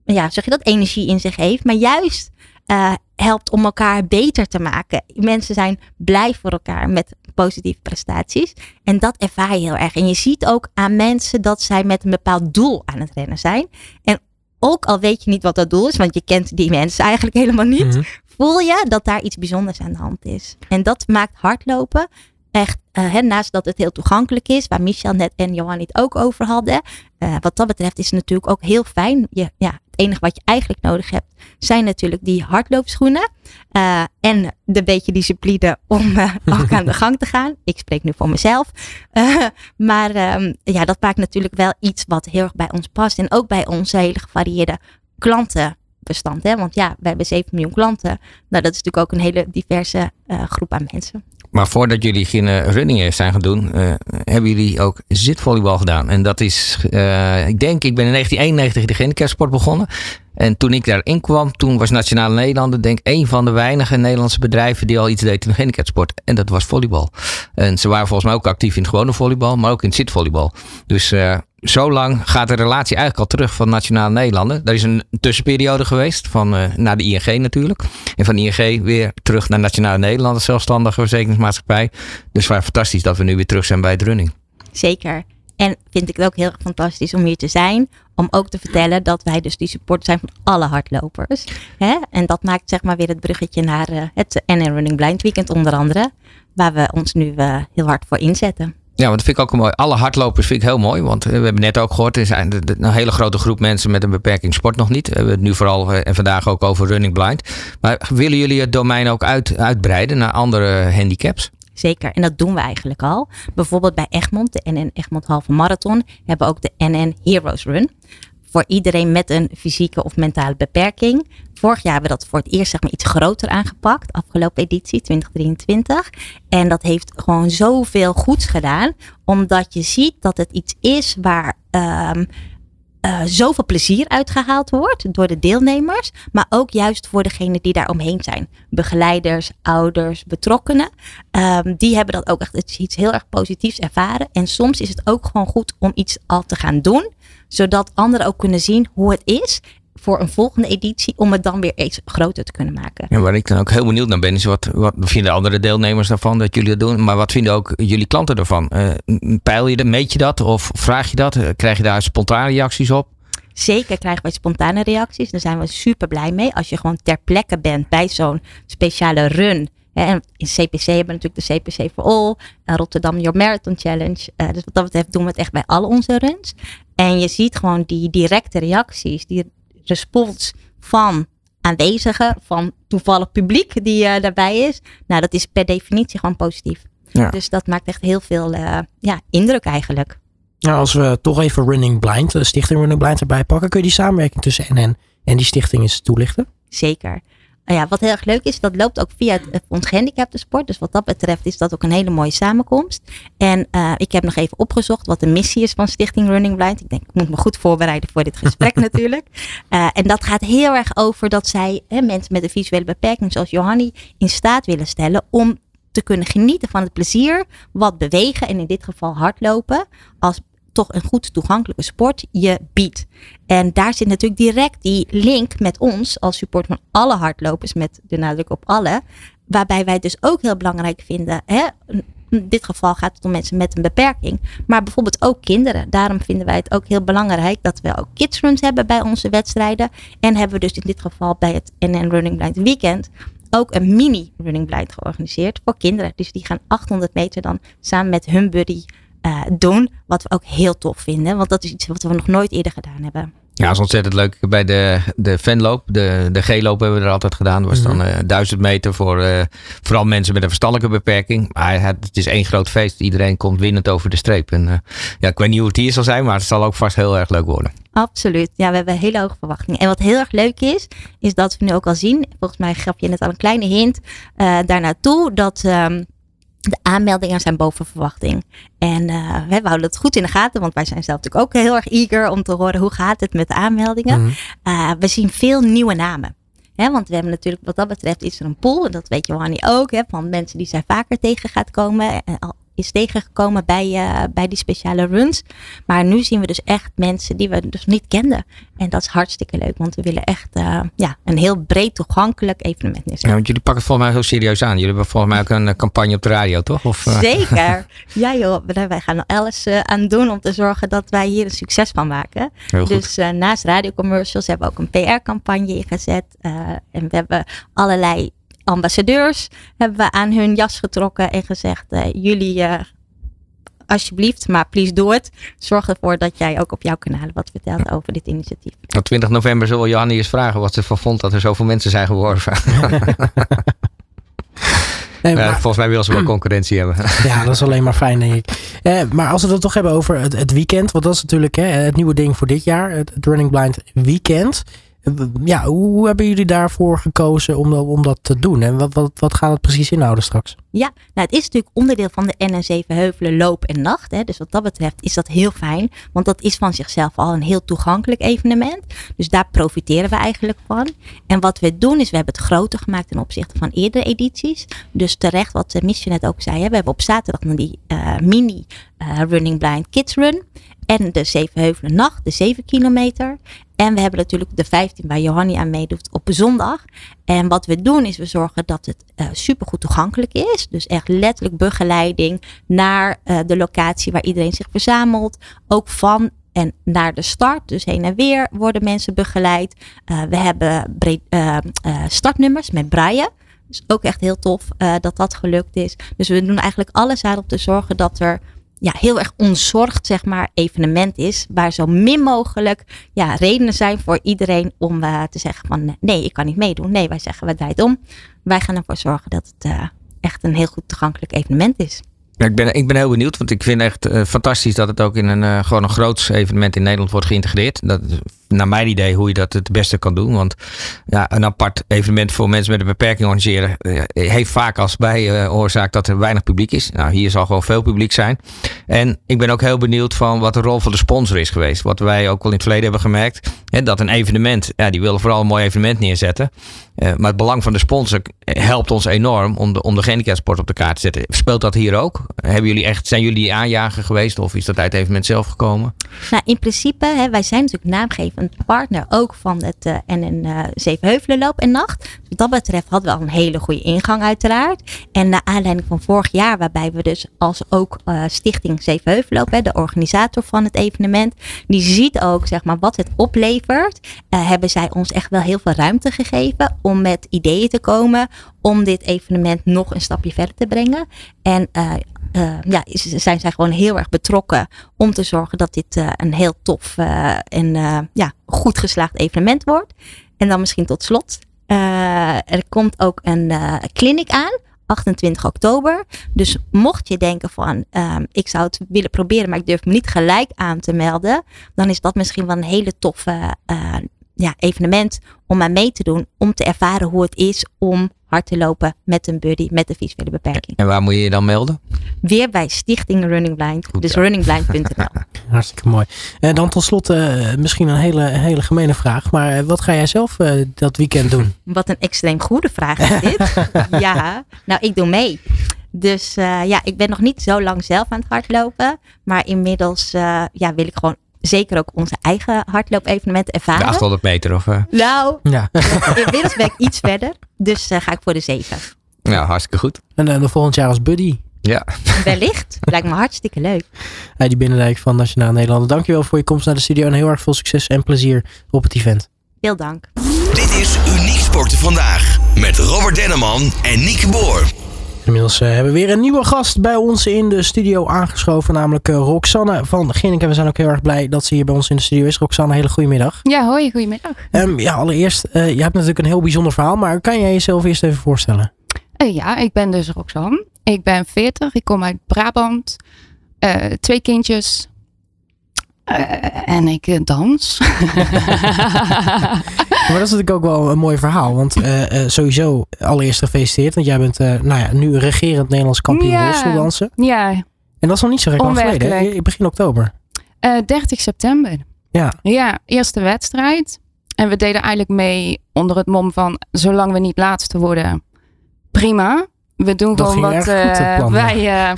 ja, zeg je dat, energie in zich heeft. Maar juist uh, helpt om elkaar beter te maken. Mensen zijn blij voor elkaar met positieve prestaties. En dat ervaar je heel erg. En je ziet ook aan mensen dat zij met een bepaald doel aan het rennen zijn. En ook al weet je niet wat dat doel is, want je kent die mensen eigenlijk helemaal niet, -hmm. Voel je dat daar iets bijzonders aan de hand is. En dat maakt hardlopen echt, uh, hè, naast dat het heel toegankelijk is, waar Michel net en Johan het ook over hadden. Uh, wat dat betreft is het natuurlijk ook heel fijn. Je, ja, het enige wat je eigenlijk nodig hebt, zijn natuurlijk die hardloopschoenen. Uh, en de beetje discipline om ook aan de gang te gaan. Ik spreek nu voor mezelf. Maar um, ja, dat maakt natuurlijk wel iets wat heel erg bij ons past. En ook bij onze hele gevarieerde klantenbestand. Hè? Want ja, we hebben 7 miljoen klanten. Nou, dat is natuurlijk ook een hele diverse groep aan mensen. Maar voordat jullie geen runningen zijn gaan doen, uh, hebben jullie ook zitvolleybal gedaan. En dat is, uh, ik denk, ik ben in 1991 in de gehandicapsport begonnen. En toen ik daarin kwam, toen was Nationale Nederlanden, denk ik, een van de weinige Nederlandse bedrijven die al iets deed in de gehandicapsport. En dat was volleybal. En ze waren volgens mij ook actief in gewone volleybal, maar ook in zitvolleybal. Dus uh, zo lang gaat de relatie eigenlijk al terug van Nationale Nederlanden. Er is een tussenperiode geweest, van, uh, naar de ING natuurlijk. En van ING weer terug naar Nationale Nederlanden, zelfstandige verzekeringsmaatschappij. Dus waar fantastisch dat we nu weer terug zijn bij het running. Zeker. En vind ik het ook heel erg fantastisch om hier te zijn. Om ook te vertellen dat wij dus die support zijn van alle hardlopers. Hè? En dat maakt zeg maar weer het bruggetje naar uh, het NN Running Blind Weekend onder andere. Waar we ons nu uh, heel hard voor inzetten. Ja, want dat vind ik ook mooi. Alle hardlopers vind ik heel mooi. Want we hebben net ook gehoord, er zijn een hele grote groep mensen met een beperking sport nog niet. We hebben het nu vooral en vandaag ook over running blind. Maar willen jullie het domein ook uit, uitbreiden naar andere handicaps? Zeker, en dat doen we eigenlijk al. Bijvoorbeeld bij Egmond, de NN Egmond Halve Marathon, hebben we ook de NN Heroes Run. Voor iedereen met een fysieke of mentale beperking. Vorig jaar hebben we dat voor het eerst zeg maar, iets groter aangepakt. Afgelopen editie 2023. En dat heeft gewoon zoveel goeds gedaan. Omdat je ziet dat het iets is waar um, uh, zoveel plezier uitgehaald wordt door de deelnemers, maar ook juist voor degenen die daar omheen zijn. Begeleiders, ouders, betrokkenen. Um, die hebben dat ook echt iets heel erg positiefs ervaren. En soms is het ook gewoon goed om iets al te gaan doen, zodat anderen ook kunnen zien hoe het is voor een volgende editie om het dan weer iets groter te kunnen maken. Ja, waar ik dan ook heel benieuwd naar ben, is wat, wat vinden andere deelnemers daarvan dat jullie dat doen? Maar wat vinden ook jullie klanten ervan? Uh, peil je dat, meet je dat of vraag je dat? Uh, krijg je daar spontane reacties op? Zeker krijgen wij spontane reacties. Daar zijn we super blij mee. Als je gewoon ter plekke bent bij zo'n speciale run. En in CPC hebben we natuurlijk de CPC for All, Rotterdam Your Marathon Challenge. Uh, dus wat dat betreft doen we het echt bij al onze runs. En je ziet gewoon die directe reacties, die respons van aanwezigen, van toevallig publiek die uh, daarbij is. Nou, dat is per definitie gewoon positief. Ja. Dus dat maakt echt heel veel uh, ja, indruk eigenlijk. Nou, als we toch even Running Blind, de stichting Running Blind erbij pakken, kun je die samenwerking tussen NN en die stichting eens toelichten? Zeker. Nou ja, wat heel erg leuk is, dat loopt ook via het Fonds Gehandicapten Sport. Dus wat dat betreft is dat ook een hele mooie samenkomst. En uh, ik heb nog even opgezocht wat de missie is van Stichting Running Blind. Ik denk, ik moet me goed voorbereiden voor dit gesprek natuurlijk. Uh, en dat gaat heel erg over dat zij hè, mensen met een visuele beperking zoals Johanny in staat willen stellen om te kunnen genieten van het plezier wat bewegen en in dit geval hardlopen als toch een goed toegankelijke sport je biedt. En daar zit natuurlijk direct die link met ons als support van alle hardlopers met de nadruk op alle. Waarbij wij dus ook heel belangrijk vinden. Hè, in dit geval gaat het om mensen met een beperking. Maar bijvoorbeeld ook kinderen. Daarom vinden wij het ook heel belangrijk dat we ook kidsruns hebben bij onze wedstrijden. En hebben we dus in dit geval bij het NN Running Blind Weekend ook een mini running blind georganiseerd voor kinderen. Dus die gaan 800 meter dan samen met hun buddy uh, doen. Wat we ook heel tof vinden. Want dat is iets wat we nog nooit eerder gedaan hebben. Ja, dat is ontzettend leuk. Bij de, de fanloop, de, de G-loop hebben we er altijd gedaan. Dat was dan uh, duizend meter voor uh, vooral mensen met een verstandelijke beperking. Maar het is één groot feest. Iedereen komt winnend over de streep. En uh, ja, ik weet niet hoe het hier zal zijn, maar het zal ook vast heel erg leuk worden. Absoluut. Ja, we hebben hele hoge verwachtingen. En wat heel erg leuk is, is dat we nu ook al zien. Volgens mij gaf je net al een kleine hint daar naartoe. Dat... Um, de aanmeldingen zijn boven verwachting. En uh, we houden het goed in de gaten, want wij zijn zelf natuurlijk ook heel erg eager om te horen hoe gaat het met de aanmeldingen. Mm uh, we zien veel nieuwe namen. He, want we hebben natuurlijk wat dat betreft is er een pool, en dat weet Johanny ook, he, van mensen die zij vaker tegen gaat komen. En al is tegengekomen bij, uh, bij die speciale runs. Maar nu zien we dus echt mensen die we dus niet kenden. En dat is hartstikke leuk, want we willen echt uh, ja, een heel breed toegankelijk evenement neerzetten. Ja, want jullie pakken het volgens mij heel serieus aan. Jullie hebben volgens mij ook een campagne op de radio, toch? Of. Zeker. Ja joh, wij gaan alles aan doen om te zorgen dat wij hier een succes van maken. Dus naast radiocommercials hebben we ook een PR-campagne ingezet. en we hebben allerlei ambassadeurs hebben we aan hun jas getrokken en gezegd: uh, jullie uh, alsjeblieft, maar please doe het. Zorg ervoor dat jij ook op jouw kanalen wat vertelt over dit initiatief. Op 20 november zullen we Johanni eens vragen wat ze ervan vond dat er zoveel mensen zijn geworven. Nee, volgens mij wil ze wel concurrentie hebben. Ja, dat is alleen maar fijn, denk ik. Eh, maar als we het toch hebben over het, het weekend, want dat is natuurlijk hè, het nieuwe ding voor dit jaar, het, het Running Blind Weekend. Ja, hoe hebben jullie daarvoor gekozen om, dat- om dat te doen? En wat, wat, wat gaat het precies inhouden straks? Ja, nou het is natuurlijk onderdeel van de NN7 Heuvelen Loop en Nacht. Hè. Dus wat dat betreft is dat heel fijn. Want dat is van zichzelf al een heel toegankelijk evenement. Dus daar profiteren we eigenlijk van. En wat we doen is, we hebben het groter gemaakt ten opzichte van eerdere edities. Dus terecht wat uh, Miesje net ook zei. Hè. We hebben op zaterdag dan die eh, mini eh, Running Blind Kids Run. En de Zeven Heuvelen Nacht, de 7 kilometer. En we hebben natuurlijk de 15 waar Johanni aan meedoet op zondag. En wat we doen is we zorgen dat het uh, supergoed toegankelijk is. Dus echt letterlijk begeleiding naar uh, de locatie waar iedereen zich verzamelt. Ook van en naar de start. Dus heen en weer worden mensen begeleid. Uh, we hebben startnummers met braille. Dus ook echt heel tof dat dat gelukt is. Dus we doen eigenlijk alles aan om te zorgen dat er ja, heel erg onzorgd zeg maar, evenement is. Waar zo min mogelijk ja, redenen zijn voor iedereen om te zeggen van nee, ik kan niet meedoen. Nee, wij zeggen we draaien het om. Wij gaan ervoor zorgen dat het echt een heel goed toegankelijk evenement is. Ja, ik, ben, ik ben heel benieuwd, want ik vind echt uh, fantastisch dat het ook in een uh, gewoon een groot evenement in Nederland wordt geïntegreerd. Dat naar mijn idee hoe je dat het beste kan doen. Want ja, een apart evenement voor mensen met een beperking organiseren uh, heeft vaak als bijoorzaak dat er weinig publiek is. Nou, hier zal gewoon veel publiek zijn. En ik ben ook heel benieuwd van wat de rol van de sponsor is geweest. Wat wij ook al in het verleden hebben gemerkt. Hè, dat een evenement, ja, die willen vooral een mooi evenement neerzetten. Uh, maar het belang van de sponsor helpt ons enorm om de, om de op de kaart te zetten. Speelt dat hier ook? Hebben jullie echt, zijn jullie aanjager geweest of is dat uit het evenement zelf gekomen? Nou, in principe, hè, wij zijn natuurlijk naamgevend partner ook van het uh, NN uh, Zevenheuvelenloop en Nacht. Dus wat dat betreft hadden we al een hele goede ingang uiteraard. En naar aanleiding van vorig jaar, waarbij we dus als ook uh, Stichting Zevenheuvelenloop, hè, de organisator van het evenement, die ziet ook zeg maar wat het oplevert, hebben zij ons echt wel heel veel ruimte gegeven om met ideeën te komen om dit evenement nog een stapje verder te brengen. En uh, ja, zijn zij gewoon heel erg betrokken om te zorgen dat dit uh, een heel tof uh, en ja, goed geslaagd evenement wordt. En dan misschien tot slot. er komt ook een clinic aan. 28 oktober. Dus mocht je denken van um, ik zou het willen proberen, maar ik durf me niet gelijk aan te melden, dan is dat misschien wel een hele toffe ja, evenement om aan mee te doen. Om te ervaren hoe het is om hard te lopen met een buddy met een visuele beperking. En waar moet je je dan melden? Weer bij Stichting Running Blind. Goed, dus ja. runningblind.nl. Hartstikke mooi. En dan tot slot uh, misschien een hele, hele gemene vraag. Maar wat ga jij zelf uh, dat weekend doen? Wat een extreem goede vraag is dit. ja, nou ik doe mee. Dus uh, ja, ik ben nog niet zo lang zelf aan het hardlopen. Maar inmiddels ja, wil ik gewoon zeker ook onze eigen hardloop-evenement ervaren. De 800 meter of? Uh... Nou, ja. inmiddels ben ik iets verder. Dus uh, ga ik voor de 7. Ja, hartstikke goed. En uh, volgend jaar als buddy. Ja. Wellicht. Lijkt me hartstikke leuk. Hey, die Binnendijk van Nationaal Nederland. Dankjewel voor je komst naar de studio. En heel erg veel succes en plezier op het event. Veel dank. Dit is Uniek Sporten Vandaag. Met Robert Denneman en Nieke Boer. Inmiddels uh, hebben we weer een nieuwe gast bij ons in de studio aangeschoven. Namelijk uh, Roxanne van Ginnik. En we zijn ook heel erg blij dat ze hier bij ons in de studio is. Roxanne, hele goede middag. Ja, hoi, goedemiddag. Um, ja, allereerst, uh, je hebt natuurlijk een heel bijzonder verhaal. Maar kan jij jezelf eerst even voorstellen? ja, ik ben dus Roxanne. Ik ben 40. Ik kom uit Brabant. twee kindjes. en ik dans. Maar dat is natuurlijk ook wel een mooi verhaal. Want uh, uh, sowieso allereerst gefeliciteerd. Want jij bent uh, nou ja, nu regerend Nederlands kampioen ja. rolstoeldansen. Ja. En dat is nog niet zo gek lang geleden. Begin oktober. 30 september. Ja. Ja, eerste wedstrijd. En we deden eigenlijk mee onder het mom van... zolang we niet laatste worden, prima. We doen dat gewoon wat goed, wij...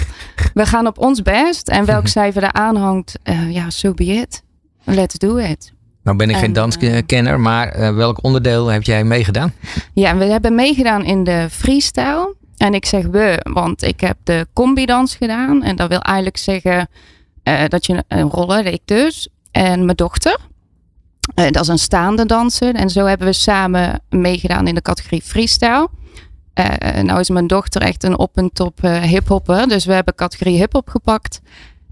we gaan op ons best. En welk cijfer er aanhangt, ja, so be it. Let's do it. Nou ben ik en, geen danskenner, maar uh, welk onderdeel heb jij meegedaan? Ja, we hebben meegedaan in de freestyle. En ik zeg we, want ik heb de combi-dans gedaan. En dat wil eigenlijk zeggen uh, dat je een roller, ik dus, en mijn dochter. Uh, dat is een staande danser. En zo hebben we samen meegedaan in de categorie freestyle. nou is mijn dochter echt een op en top hiphopper. Dus we hebben categorie hiphop gepakt.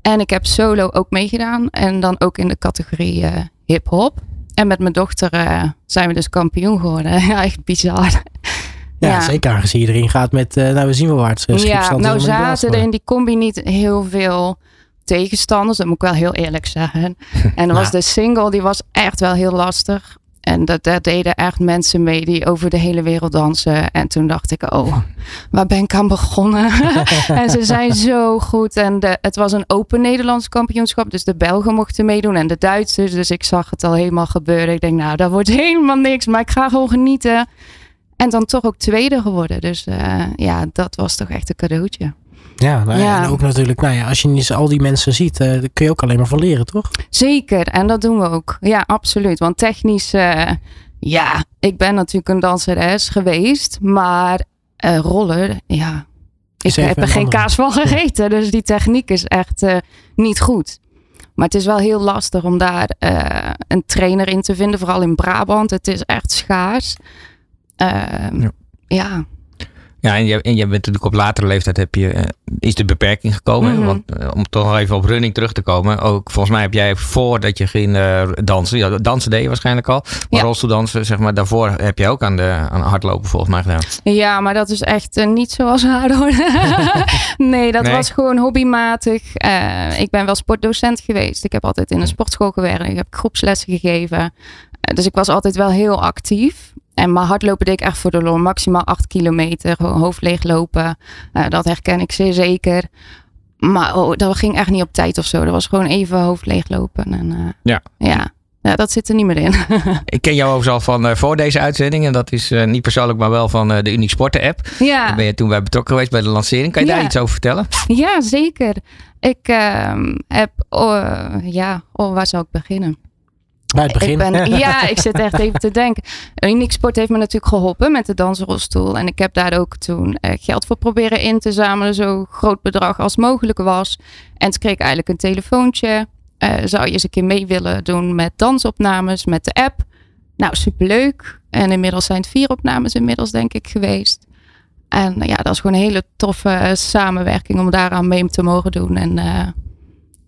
En ik heb solo ook meegedaan. En dan ook in de categorie eh, hip-hop. En met mijn dochter eh, zijn we dus kampioen geworden. ja, echt bizar. Ja, zeker aangezien je erin gaat met, eh, nou we zien wel waar het Ja, nou zaten er in die combi niet heel veel tegenstanders. Dat moet ik wel heel eerlijk zeggen. En dan was de single, die was echt wel heel lastig. En dat, daar deden echt mensen mee die over de hele wereld dansen. En toen dacht ik, oh, waar ben ik aan begonnen? en ze zijn zo goed. En de, het was een open Nederlands kampioenschap. Dus de Belgen mochten meedoen en de Duitsers. Dus ik zag het al helemaal gebeuren. Ik denk, nou, dat wordt helemaal niks. Maar ik ga gewoon genieten. En dan toch ook tweede geworden. Dus uh, ja, dat was toch echt een cadeautje. Ja, nou, ja, en ook natuurlijk, nou ja, als je niet al die mensen ziet, uh, kun je ook alleen maar van leren, toch? Zeker, en dat doen we ook. Ja, absoluut. Want technisch, uh, ja, ik ben natuurlijk een danseres geweest, maar uh, rollen, ja, ik heb er geen kaas van gegeten. Dus die techniek is echt niet goed. Maar het is wel heel lastig om daar een trainer in te vinden, vooral in Brabant. Het is echt schaars. Ehm, ja. ja. Ja, en je, en je bent natuurlijk op latere leeftijd heb je, uh, is de beperking gekomen. Mhm. Want uh, om toch even op running terug te komen. Ook volgens mij heb jij voordat je ging uh, dansen. Ja, dansen deed je waarschijnlijk al. Maar Ja. rolstoeldansen, zeg maar, daarvoor heb je ook aan, de, aan hardlopen volgens mij gedaan. Ja, maar dat is echt eh, niet zoals haar hoor. nee, dat Nee. was gewoon hobbymatig. Eh, ik ben wel sportdocent geweest. Ik heb altijd in een sportschool gewerkt. Ik heb groepslessen gegeven. Eh, dus ik was altijd wel heel actief. En maar hardlopen deed ik echt voor de lol. Maximaal 8 kilometer. Gewoon hoofd leeg lopen. Eh, dat herken ik zeer zeker. Maar oh, dat ging echt niet op tijd of zo. Dat was gewoon even hoofd leeg lopen. En, eh, Ja. ja. ja, dat zit er niet meer in. Ik ken jou overigens al van eh, voor deze uitzending. En dat is niet persoonlijk, maar wel van de Unique Sporten app. ja. Daar ben je toen bij betrokken geweest bij de lancering. Kan je daar iets over vertellen? Ja, zeker. Ik ehm, heb, oh, ja, oh, waar zou ik beginnen? Bij het begin. Ik ben, ja, ik zit echt even te denken. Unique Sport heeft me natuurlijk geholpen met de dansrolstoel. En ik heb daar ook toen eh, geld voor proberen in te zamelen. Zo groot bedrag als mogelijk was. En toen kreeg ik eigenlijk een telefoontje. Eh, zou je eens een keer mee willen doen met dansopnames met de app? Nou, superleuk. En inmiddels zijn het vier opnames inmiddels denk ik geweest. En ja, dat is gewoon een hele toffe eh, samenwerking om daaraan mee te mogen doen. En eh,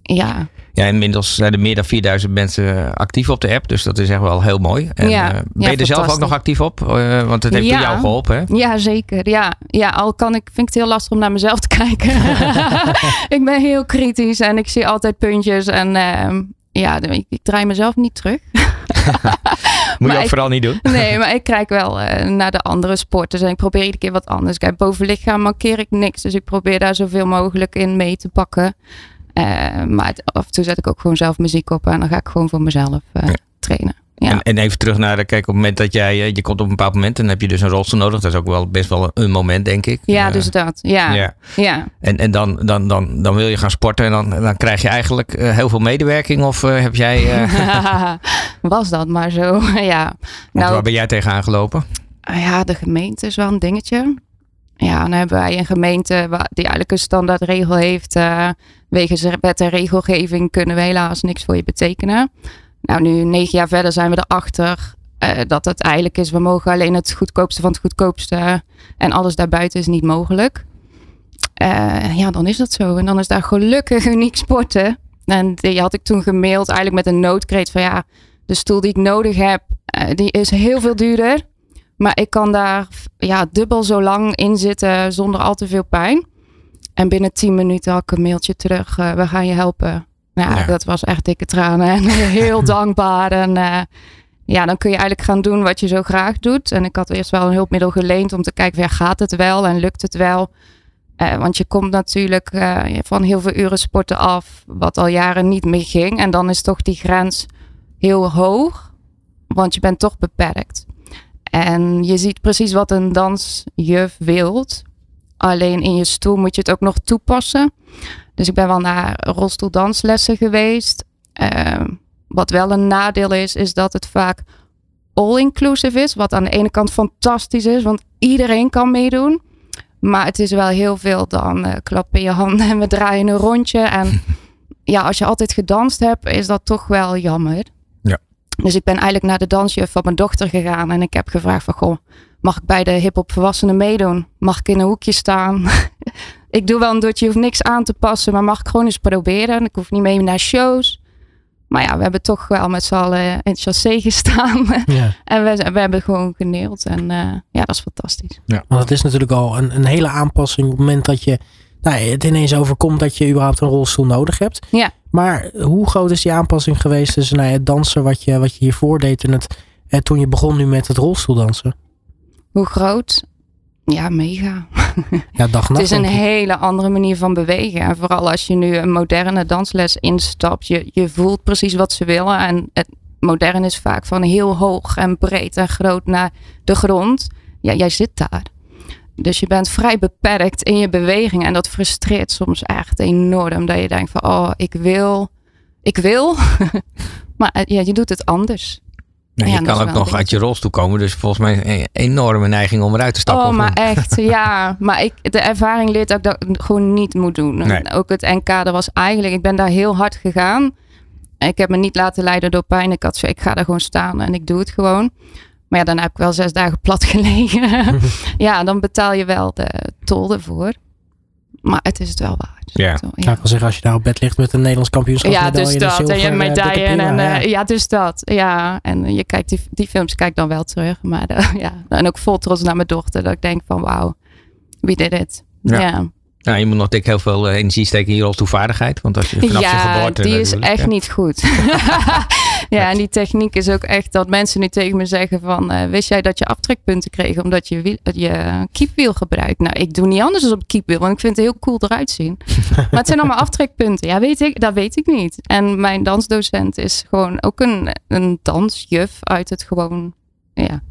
ja, Ja, inmiddels zijn er meer dan 4000 mensen actief op de app. Dus dat is echt wel heel mooi. En, Ja, eh, ja, ben je er zelf ook nog actief op? Eh, want het heeft Ja. jou geholpen, hè? Ja, zeker. Ja, ja al kan ik, vind ik het heel lastig om naar mezelf te kijken. ik ben heel kritisch en ik zie altijd puntjes. En ehm, ja, ik, ik draai mezelf niet terug. Moet je ook ik- vooral niet doen. Nee, maar ik kijk wel eh, naar de andere sporten. En ik probeer iedere keer wat anders. Kijk, boven lichaam mankeer ik niks. Dus ik probeer daar zoveel mogelijk in mee te pakken. Eh, maar het- af en toe zet ik ook gewoon zelf muziek op. En dan ga ik gewoon voor mezelf eh, trainen. Ja. En, en even terug naar, de- kijk, op het moment dat jij, eh, je komt op een bepaald moment en dan heb je dus een rolstoel nodig. Dat is ook wel best wel een moment, denk ik. ja, Eh, dus dat. Ja, ja. ja. En, en dan, dan, dan, dan wil je gaan sporten en dan, dan krijg je eigenlijk eh, heel veel medewerking. Of eh, heb jij, eh, Was dat maar zo. ja. want Nou, waar ben jij tegenaan gelopen? Ah Ja, de gemeente is wel een dingetje. Ja, dan hebben wij een gemeente die eigenlijk een standaardregel heeft. eh wegens wet en regelgeving kunnen we helaas niks voor je betekenen. Nou, nu negen jaar verder zijn we erachter eh, dat het eigenlijk is, we mogen alleen het goedkoopste van het goedkoopste en alles daarbuiten is niet mogelijk. Eh, ja, dan is dat zo. En dan is daar gelukkig uniek sporten. En die had ik toen gemaild eigenlijk met een noodkreet van ja, de stoel die ik nodig heb, die is heel veel duurder. Maar ik kan daar ja, dubbel zo lang in zitten zonder al te veel pijn. En binnen 10 minuten had ik een mailtje terug. eh, we gaan je helpen. Nou, Ja. dat was echt dikke tranen. En heel dankbaar. En eh, ja, dan kun je eigenlijk gaan doen wat je zo graag doet. En ik had eerst wel een hulpmiddel geleend om te kijken, ja, gaat het wel en lukt het wel? Eh, want je komt natuurlijk van heel veel uren sporten af, wat al jaren niet meer ging. En dan is toch die grens heel hoog, want je bent toch beperkt. En je ziet precies wat een dansjuf wilt. Alleen in je stoel moet je het ook nog toepassen. Dus ik ben wel naar rolstoeldanslessen geweest. Ehm, wat wel een nadeel is, is dat het vaak all-inclusive is. Wat aan de ene kant fantastisch is, want iedereen kan meedoen. Maar het is wel heel veel dan eh klap in je handen en we draaien een rondje. En ja, als je altijd gedanst hebt, is dat toch wel jammer. Dus ik ben eigenlijk naar de dansjuf van mijn dochter gegaan. En ik heb gevraagd van, goh, mag ik bij de hip-hop volwassenen meedoen? Mag ik in een hoekje staan? ik doe wel een dutje, je hoeft niks aan te passen, maar mag ik gewoon eens proberen. Ik hoef niet mee naar shows. Maar ja, we hebben toch wel met z'n allen in het chassé gestaan. Ja. en we, we hebben gewoon geneeld. En eh, ja, dat is fantastisch. Want het is natuurlijk al een, een hele aanpassing op het moment dat je nou, het ineens overkomt dat je überhaupt een rolstoel nodig hebt. Ja. Maar hoe groot is die aanpassing geweest tussen nou, het dansen wat je, wat je hiervoor deed en het, eh, toen je begon nu met het rolstoeldansen? Hoe groot? Ja, mega. Ja, dag Het is een hele andere manier van bewegen. En vooral als je nu een moderne dansles instapt, je, je voelt precies wat ze willen. En het modern is vaak van heel hoog en breed en groot naar de grond. Ja, jij zit daar. Dus je bent vrij beperkt in je beweging. En dat frustreert soms echt enorm. Dat je denkt van, oh, ik wil, ik wil. maar eh, ja, je doet het anders. Nou, Ja, je kan ook nog uit je rolstoel komen. Dus volgens mij een enorme neiging om eruit te stappen. Oh, maar echt, ja. Maar ik, de ervaring leert dat ik dat gewoon niet moet doen. Nee. Ook het NK, dat was eigenlijk, ik ben daar heel hard gegaan. Ik heb me niet laten leiden door pijn. Ik had zo, ik ga daar gewoon staan en ik doe het gewoon. Maar ja, daarna heb ik wel zes dagen plat gelegen. ja, dan betaal je wel de tol ervoor. Maar het is het wel waard. Ja. Zo, Ja, ik wil zeggen, als je daar op bed ligt met een Nederlands kampioenschap. ja, dus de dat. En je hebt eh, medaille. prima, En, ja. eh, ja, dus dat. Ja, en eh, je kijkt die, die films kijk dan wel terug. Maar eh, ja, en ook vol trots naar mijn dochter. Dat ik denk van wauw, wie did it? Ja. Ja, Nou, je moet nog dik heel veel eh, energie steken in je rolstoelvaardigheid. Want als je vanaf je ja geboorte... die is echt ja. niet goed. ja, en die techniek is ook echt dat mensen nu tegen me zeggen van... eh, wist jij dat je aftrekpunten kreeg omdat je, wiel, je kiepwiel gebruikt? Nou, ik doe niet anders dan op kiepwiel, want ik vind het heel cool eruit zien. maar het zijn allemaal aftrekpunten. Ja, weet ik, dat weet ik niet. En mijn dansdocent is gewoon ook een, een dansjuf uit het gewoon... Ja,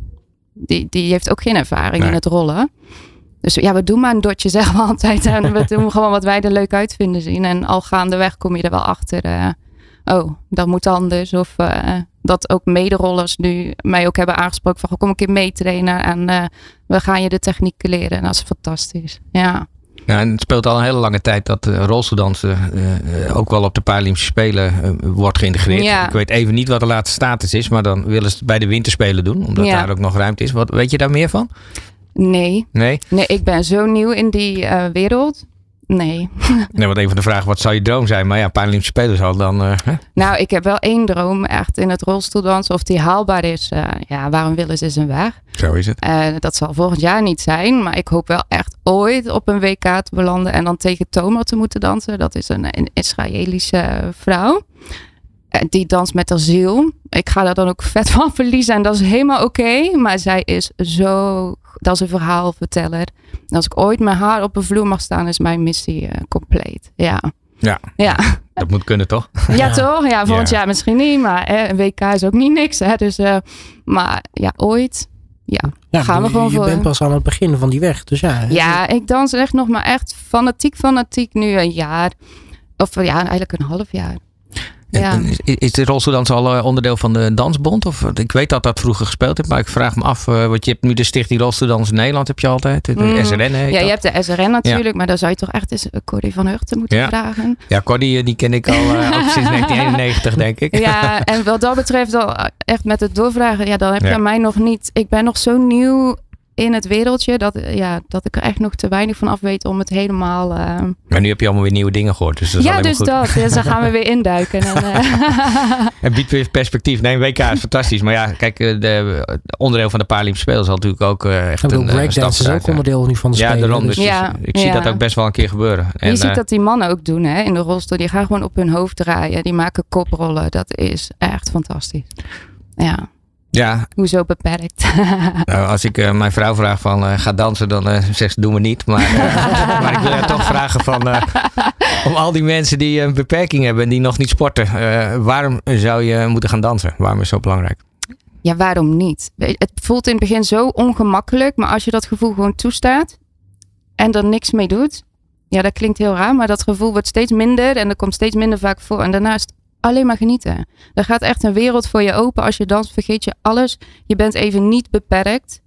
die, die heeft ook geen ervaring Nee. in het rollen. Dus ja, we doen maar een dotje, zeggen we altijd. En we doen gewoon wat wij er leuk uit vinden zien. En al gaandeweg kom je er wel achter. eh, oh, dat moet anders. Of eh, dat ook mederollers nu mij ook hebben aangesproken van... "Goh, kom een keer meetrainen en eh, we gaan je de techniek leren. En dat is fantastisch. Ja. Ja, en het speelt al een hele lange tijd dat uh, rolstoeldansen ook wel op de Paralympische Spelen wordt geïntegreerd. Ja. Ik weet even niet wat de laatste status is, maar dan willen ze het bij de winterspelen doen, omdat Ja. daar ook nog ruimte is. Wat, weet je daar meer van? Nee. Nee? Nee, ik ben zo nieuw in die wereld. Nee. Nee, want een van de vragen, wat zou je droom zijn? Maar ja, Paralympische Spelen zal dan... eh? Nou, ik heb wel één droom echt in het rolstoeldansen. Of die haalbaar is. eh, ja, waarom willen ze zijn weg? Zo is het. Eh, dat zal volgend jaar niet zijn. Maar ik hoop wel echt ooit op een WK te belanden. En dan tegen Tomer te moeten dansen. Dat is een, een Israëlische vrouw. Eh, die danst met haar ziel. Ik ga daar dan ook vet van verliezen. En dat is helemaal oké. maar zij is zo... Dat is een verhaalverteller. En als ik ooit met haar op een vloer mag staan... is mijn missie eh, compleet. Ja. Ja, Ja. dat moet kunnen toch? Ja, toch? Ja, volgend Ja. jaar misschien niet, maar hè, een WK is ook niet niks. Hè? Dus, eh, maar ja, ooit. Ja, Ja, gaan we je- gewoon je voor. bent pas aan het begin van die weg. Dus ja, Ja, ik dans echt nog maar echt fanatiek, fanatiek nu een jaar. Of ja, eigenlijk een half jaar. Ja. En Is, is de rolstoeldans al eh, onderdeel van de Dansbond? Of, ik weet dat dat vroeger gespeeld heeft, maar ik vraag me af, eh, want je hebt nu de Stichting Rolstoeldans in Nederland, heb je altijd. De Mm. SRN heet Ja, je hebt de SRN natuurlijk, maar daar zou je toch echt eens Corrie van Hurten moeten Ja. vragen. Ja, Cordy, eh, die ken ik al sinds 1991, denk ik. Ja, en wat dat betreft, al echt met het doorvragen, ja, dan heb je mij nog niet. Ik ben nog zo nieuw in het wereldje dat, ja, dat ik er echt nog te weinig van af weet om het helemaal. eh, Maar nu heb je allemaal weer nieuwe dingen gehoord, dus dat is ja, alleen maar dus goed. dat. Ja, dus dan gaan we weer induiken. En, eh, Het biedt weer perspectief. Nee, WK is fantastisch. Maar ja, kijk, eh, de, onderdeel van de Paralympische Spelen zal natuurlijk ook eh, echt Ik bedoel, een breakdance is ook onderdeel nu van de Ja, daarom. dus- Dus Ja, ik zie ja. dat ook best wel een keer gebeuren. je En, ziet eh, dat die mannen ook doen hè, in de rolstoel. Die gaan gewoon op hun hoofd draaien. Die maken koprollen. Dat is echt fantastisch. Ja, ja, hoezo beperkt? nou, als ik eh, mijn vrouw vraag van eh, ga dansen, dan eh, zegt ze doen we niet. Maar, maar ik wil haar toch vragen van om al die mensen die een beperking hebben en die nog niet sporten, waarom zou je moeten gaan dansen? Waarom is het zo belangrijk? Ja, waarom niet? Het voelt in het begin zo ongemakkelijk, maar als je dat gevoel gewoon toestaat en er niks mee doet, ja, dat klinkt heel raar, maar dat gevoel wordt steeds minder en er komt steeds minder vaak voor. En daarnaast alleen maar genieten. Er gaat echt een wereld voor je open. Als je danst, vergeet je alles. Je bent even niet beperkt.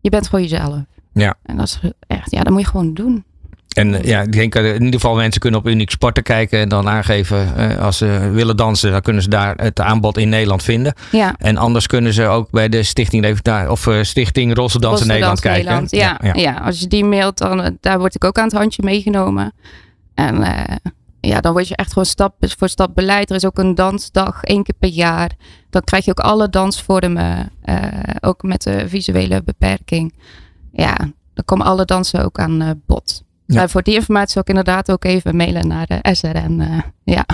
Je bent gewoon jezelf. Ja. En dat is echt, ja, dat moet je gewoon doen. En eh, ja, ik denk dat in ieder geval mensen kunnen op Unique Sporten kijken en dan aangeven eh, als ze willen dansen, dan kunnen ze daar het aanbod in Nederland vinden. Ja. En anders kunnen ze ook bij de Stichting of eh, Stichting Rosse Dansen Nederland kijken. Nederland, Ja, ja. als je die mailt, dan eh, daar word ik ook aan het handje meegenomen. En eh, ja, dan word je echt gewoon stap voor stap beleid. Er is ook een dansdag één keer per jaar. Dan krijg je ook alle dansvormen, eh, ook met de visuele beperking. Ja, dan komen alle dansen ook aan eh, bod. Ja. Voor die informatie zou ik inderdaad ook even mailen naar de SRN. eh, ja.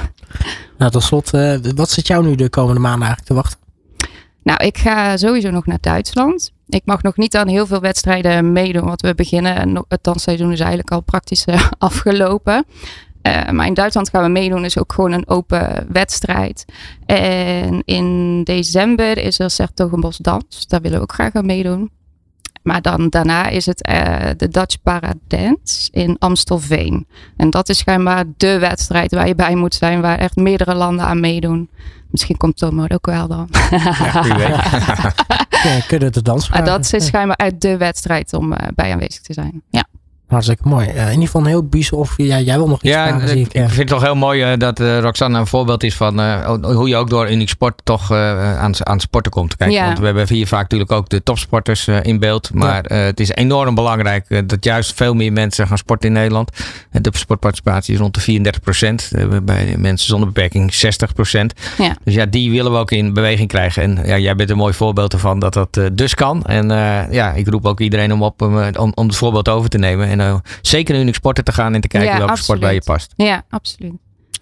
Nou, tot slot, wat zit jou nu de komende maanden eigenlijk te wachten? Nou, ik ga sowieso nog naar Duitsland. Ik mag nog niet aan heel veel wedstrijden meedoen, want we beginnen. en Het dansseizoen is eigenlijk al praktisch afgelopen. Eh, maar in Duitsland gaan we meedoen, is ook gewoon een open wedstrijd. En in december is er Sertogenbos Dans. Daar willen we ook graag aan meedoen. Maar dan daarna is het eh, de Dutch Paradance in Amstelveen. En dat is schijnbaar de wedstrijd waar je bij moet zijn, waar echt meerdere landen aan meedoen. Misschien komt Tomo ook wel dan. weet. Ja, kunnen de dans Maar dat is schijnbaar uit de wedstrijd om eh, bij aanwezig te zijn. Ja. Hartstikke mooi. Eh, in ieder geval een heel bijzonder. Of ja, jij wil nog iets Ja, vragen, ik, ik. eh. vind het toch heel mooi eh, dat eh, Roxanne een voorbeeld is van eh, hoe je ook door Unique Sport toch eh, aan, aan sporten komt. Kijk, Ja. Want we hebben hier vaak natuurlijk ook de topsporters eh, in beeld. Maar eh, het is enorm belangrijk dat juist veel meer mensen gaan sporten in Nederland. De sportparticipatie is rond de 34 procent. bij mensen zonder beperking 60 procent. Ja. Dus ja, die willen we ook in beweging krijgen. En ja, jij bent een mooi voorbeeld ervan dat dat dus kan. En eh, ja, ik roep ook iedereen om, op, om, om, om het voorbeeld over te nemen. En eh, zeker naar Unique Sporten te gaan en te kijken Ja, welke sport bij je past. Ja, absoluut.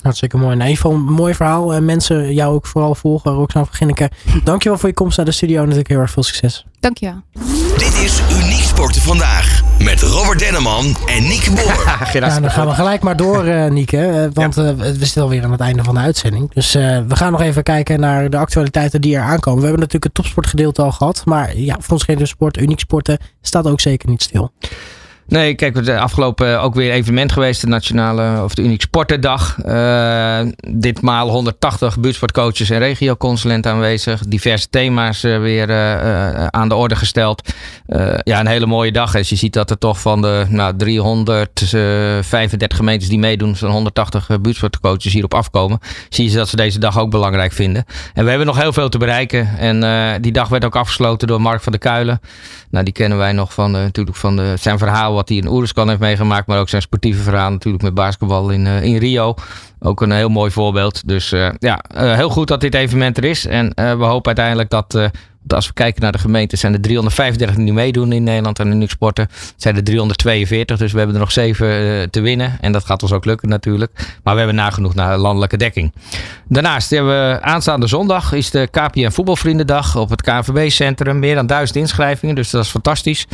Hartstikke mooi. Nou, in ieder geval een mooi verhaal. En mensen jou ook vooral volgen. Roxanne van Ginneke. Dankjewel voor je komst naar de studio. En natuurlijk heel erg veel succes. Dankjewel. Dit is Uniek Sporten Vandaag. Met Robert Denneman en Nieke Boer. Nou, dan gaan we gelijk maar door, eh Nieke. Eh, want eh, we zitten alweer aan het einde van de uitzending. Dus eh, we gaan nog even kijken naar de actualiteiten die er aankomen. We hebben natuurlijk het topsportgedeelte al gehad. Maar ja, voor ons geen sport, uniek sporten, staat ook zeker niet stil. Nee, kijk, het is afgelopen ook weer evenement geweest, de Nationale of de Uniek Sportendag. Eh, ditmaal 180 buurtsportcoaches en regioconsulenten aanwezig. Diverse thema's eh, weer eh, eh, aan de orde gesteld. Eh, ja, een hele mooie dag. Als je ziet dat er toch van de nou, 335 gemeentes die meedoen, zo'n 180 eh, buurtsportcoaches hierop afkomen. Zie je dat ze deze dag ook belangrijk vinden. En we hebben nog heel veel te bereiken. En eh, die dag werd ook afgesloten door Mark van der Kuilen. Nou, die kennen wij nog van, eh, natuurlijk van de, zijn verhaal wat hij in Oeruzkan heeft meegemaakt. Maar ook zijn sportieve verhaal natuurlijk met basketbal in, eh, in Rio. Ook een heel mooi voorbeeld. Dus eh, ja, eh, heel goed dat dit evenement er is. En we hopen uiteindelijk dat... als we kijken naar de gemeenten, zijn er 335 die meedoen in Nederland aan de Sporten. Het zijn er 342, dus we hebben er nog zeven eh, te winnen. En dat gaat ons ook lukken natuurlijk. Maar we hebben nagenoeg naar landelijke dekking. Daarnaast hebben we aanstaande zondag is de KPN Voetbalvriendendag op het KNVB-centrum. Meer dan duizend inschrijvingen, dus dat is fantastisch.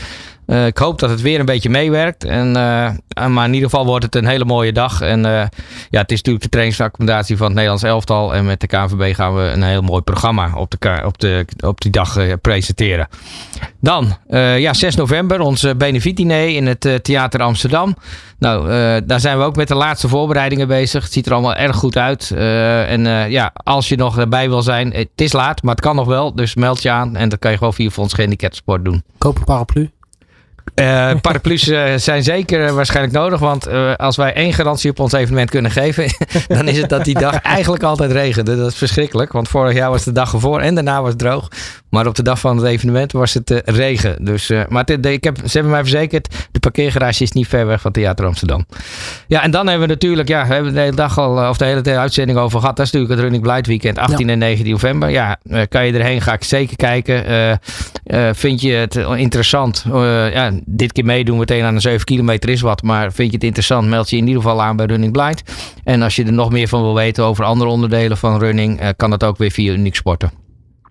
Eh, ik hoop dat het weer een beetje meewerkt. En, eh, maar in ieder geval wordt het een hele mooie dag. En eh, ja, het is natuurlijk de trainingsaccommodatie van het Nederlands elftal. En met de KNVB gaan we een heel mooi programma op, de, op, de, op die dag presenteren. Dan, ja, 6 november, ons benefietdiner in het Theater Amsterdam. Nou, daar zijn we ook met de laatste voorbereidingen bezig. Het ziet er allemaal erg goed uit. En ja, als je nog erbij wil zijn, het is laat, maar het kan nog wel. Dus meld je aan en dat kan je gewoon via Fonds Gehandicaptensport doen. Koop een paraplu. Eh, paraplu's eh, zijn zeker waarschijnlijk nodig. Want eh, als wij één garantie op ons evenement kunnen geven. dan is het dat die dag eigenlijk altijd regende. Dat is verschrikkelijk. Want vorig jaar was de dag ervoor en daarna was het droog. Maar op de dag van het evenement was het eh, regen. Dus, eh, maar ik heb, ze hebben mij verzekerd. De parkeergarage is niet ver weg van Theater Amsterdam. Ja, en dan hebben we natuurlijk. Ja, we hebben de hele dag al. eh, Of de hele uitzending over gehad. Dat is natuurlijk het Running Blight Weekend. 18 en 19 november. Ja, kan je erheen? Ga ik zeker kijken. Vind je het interessant? Ja, dit keer meedoen meteen aan een 7 kilometer is wat. Maar vind je het interessant? Meld je in ieder geval aan bij Running Blind. En als je er nog meer van wil weten over andere onderdelen van running, kan dat ook weer via Unique Sporten.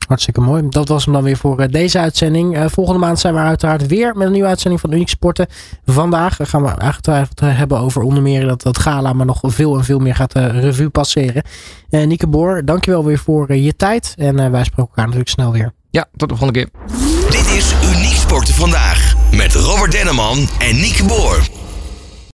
Hartstikke mooi. Dat was hem dan weer voor eh, deze uitzending. Eh, volgende maand zijn we uiteraard weer met een nieuwe uitzending van Unique Sporten. Vandaag gaan we uiteraard eh, hebben over onder meer dat, dat gala, maar nog veel en veel meer gaat de revue passeren. Eh Nieke Boor, dankjewel weer voor eh, je tijd. En eh, wij spreken elkaar natuurlijk snel weer. Ja, tot de volgende keer. Dit is Uniek Sporten Vandaag. Met Robert Denneman en Nieke Boer.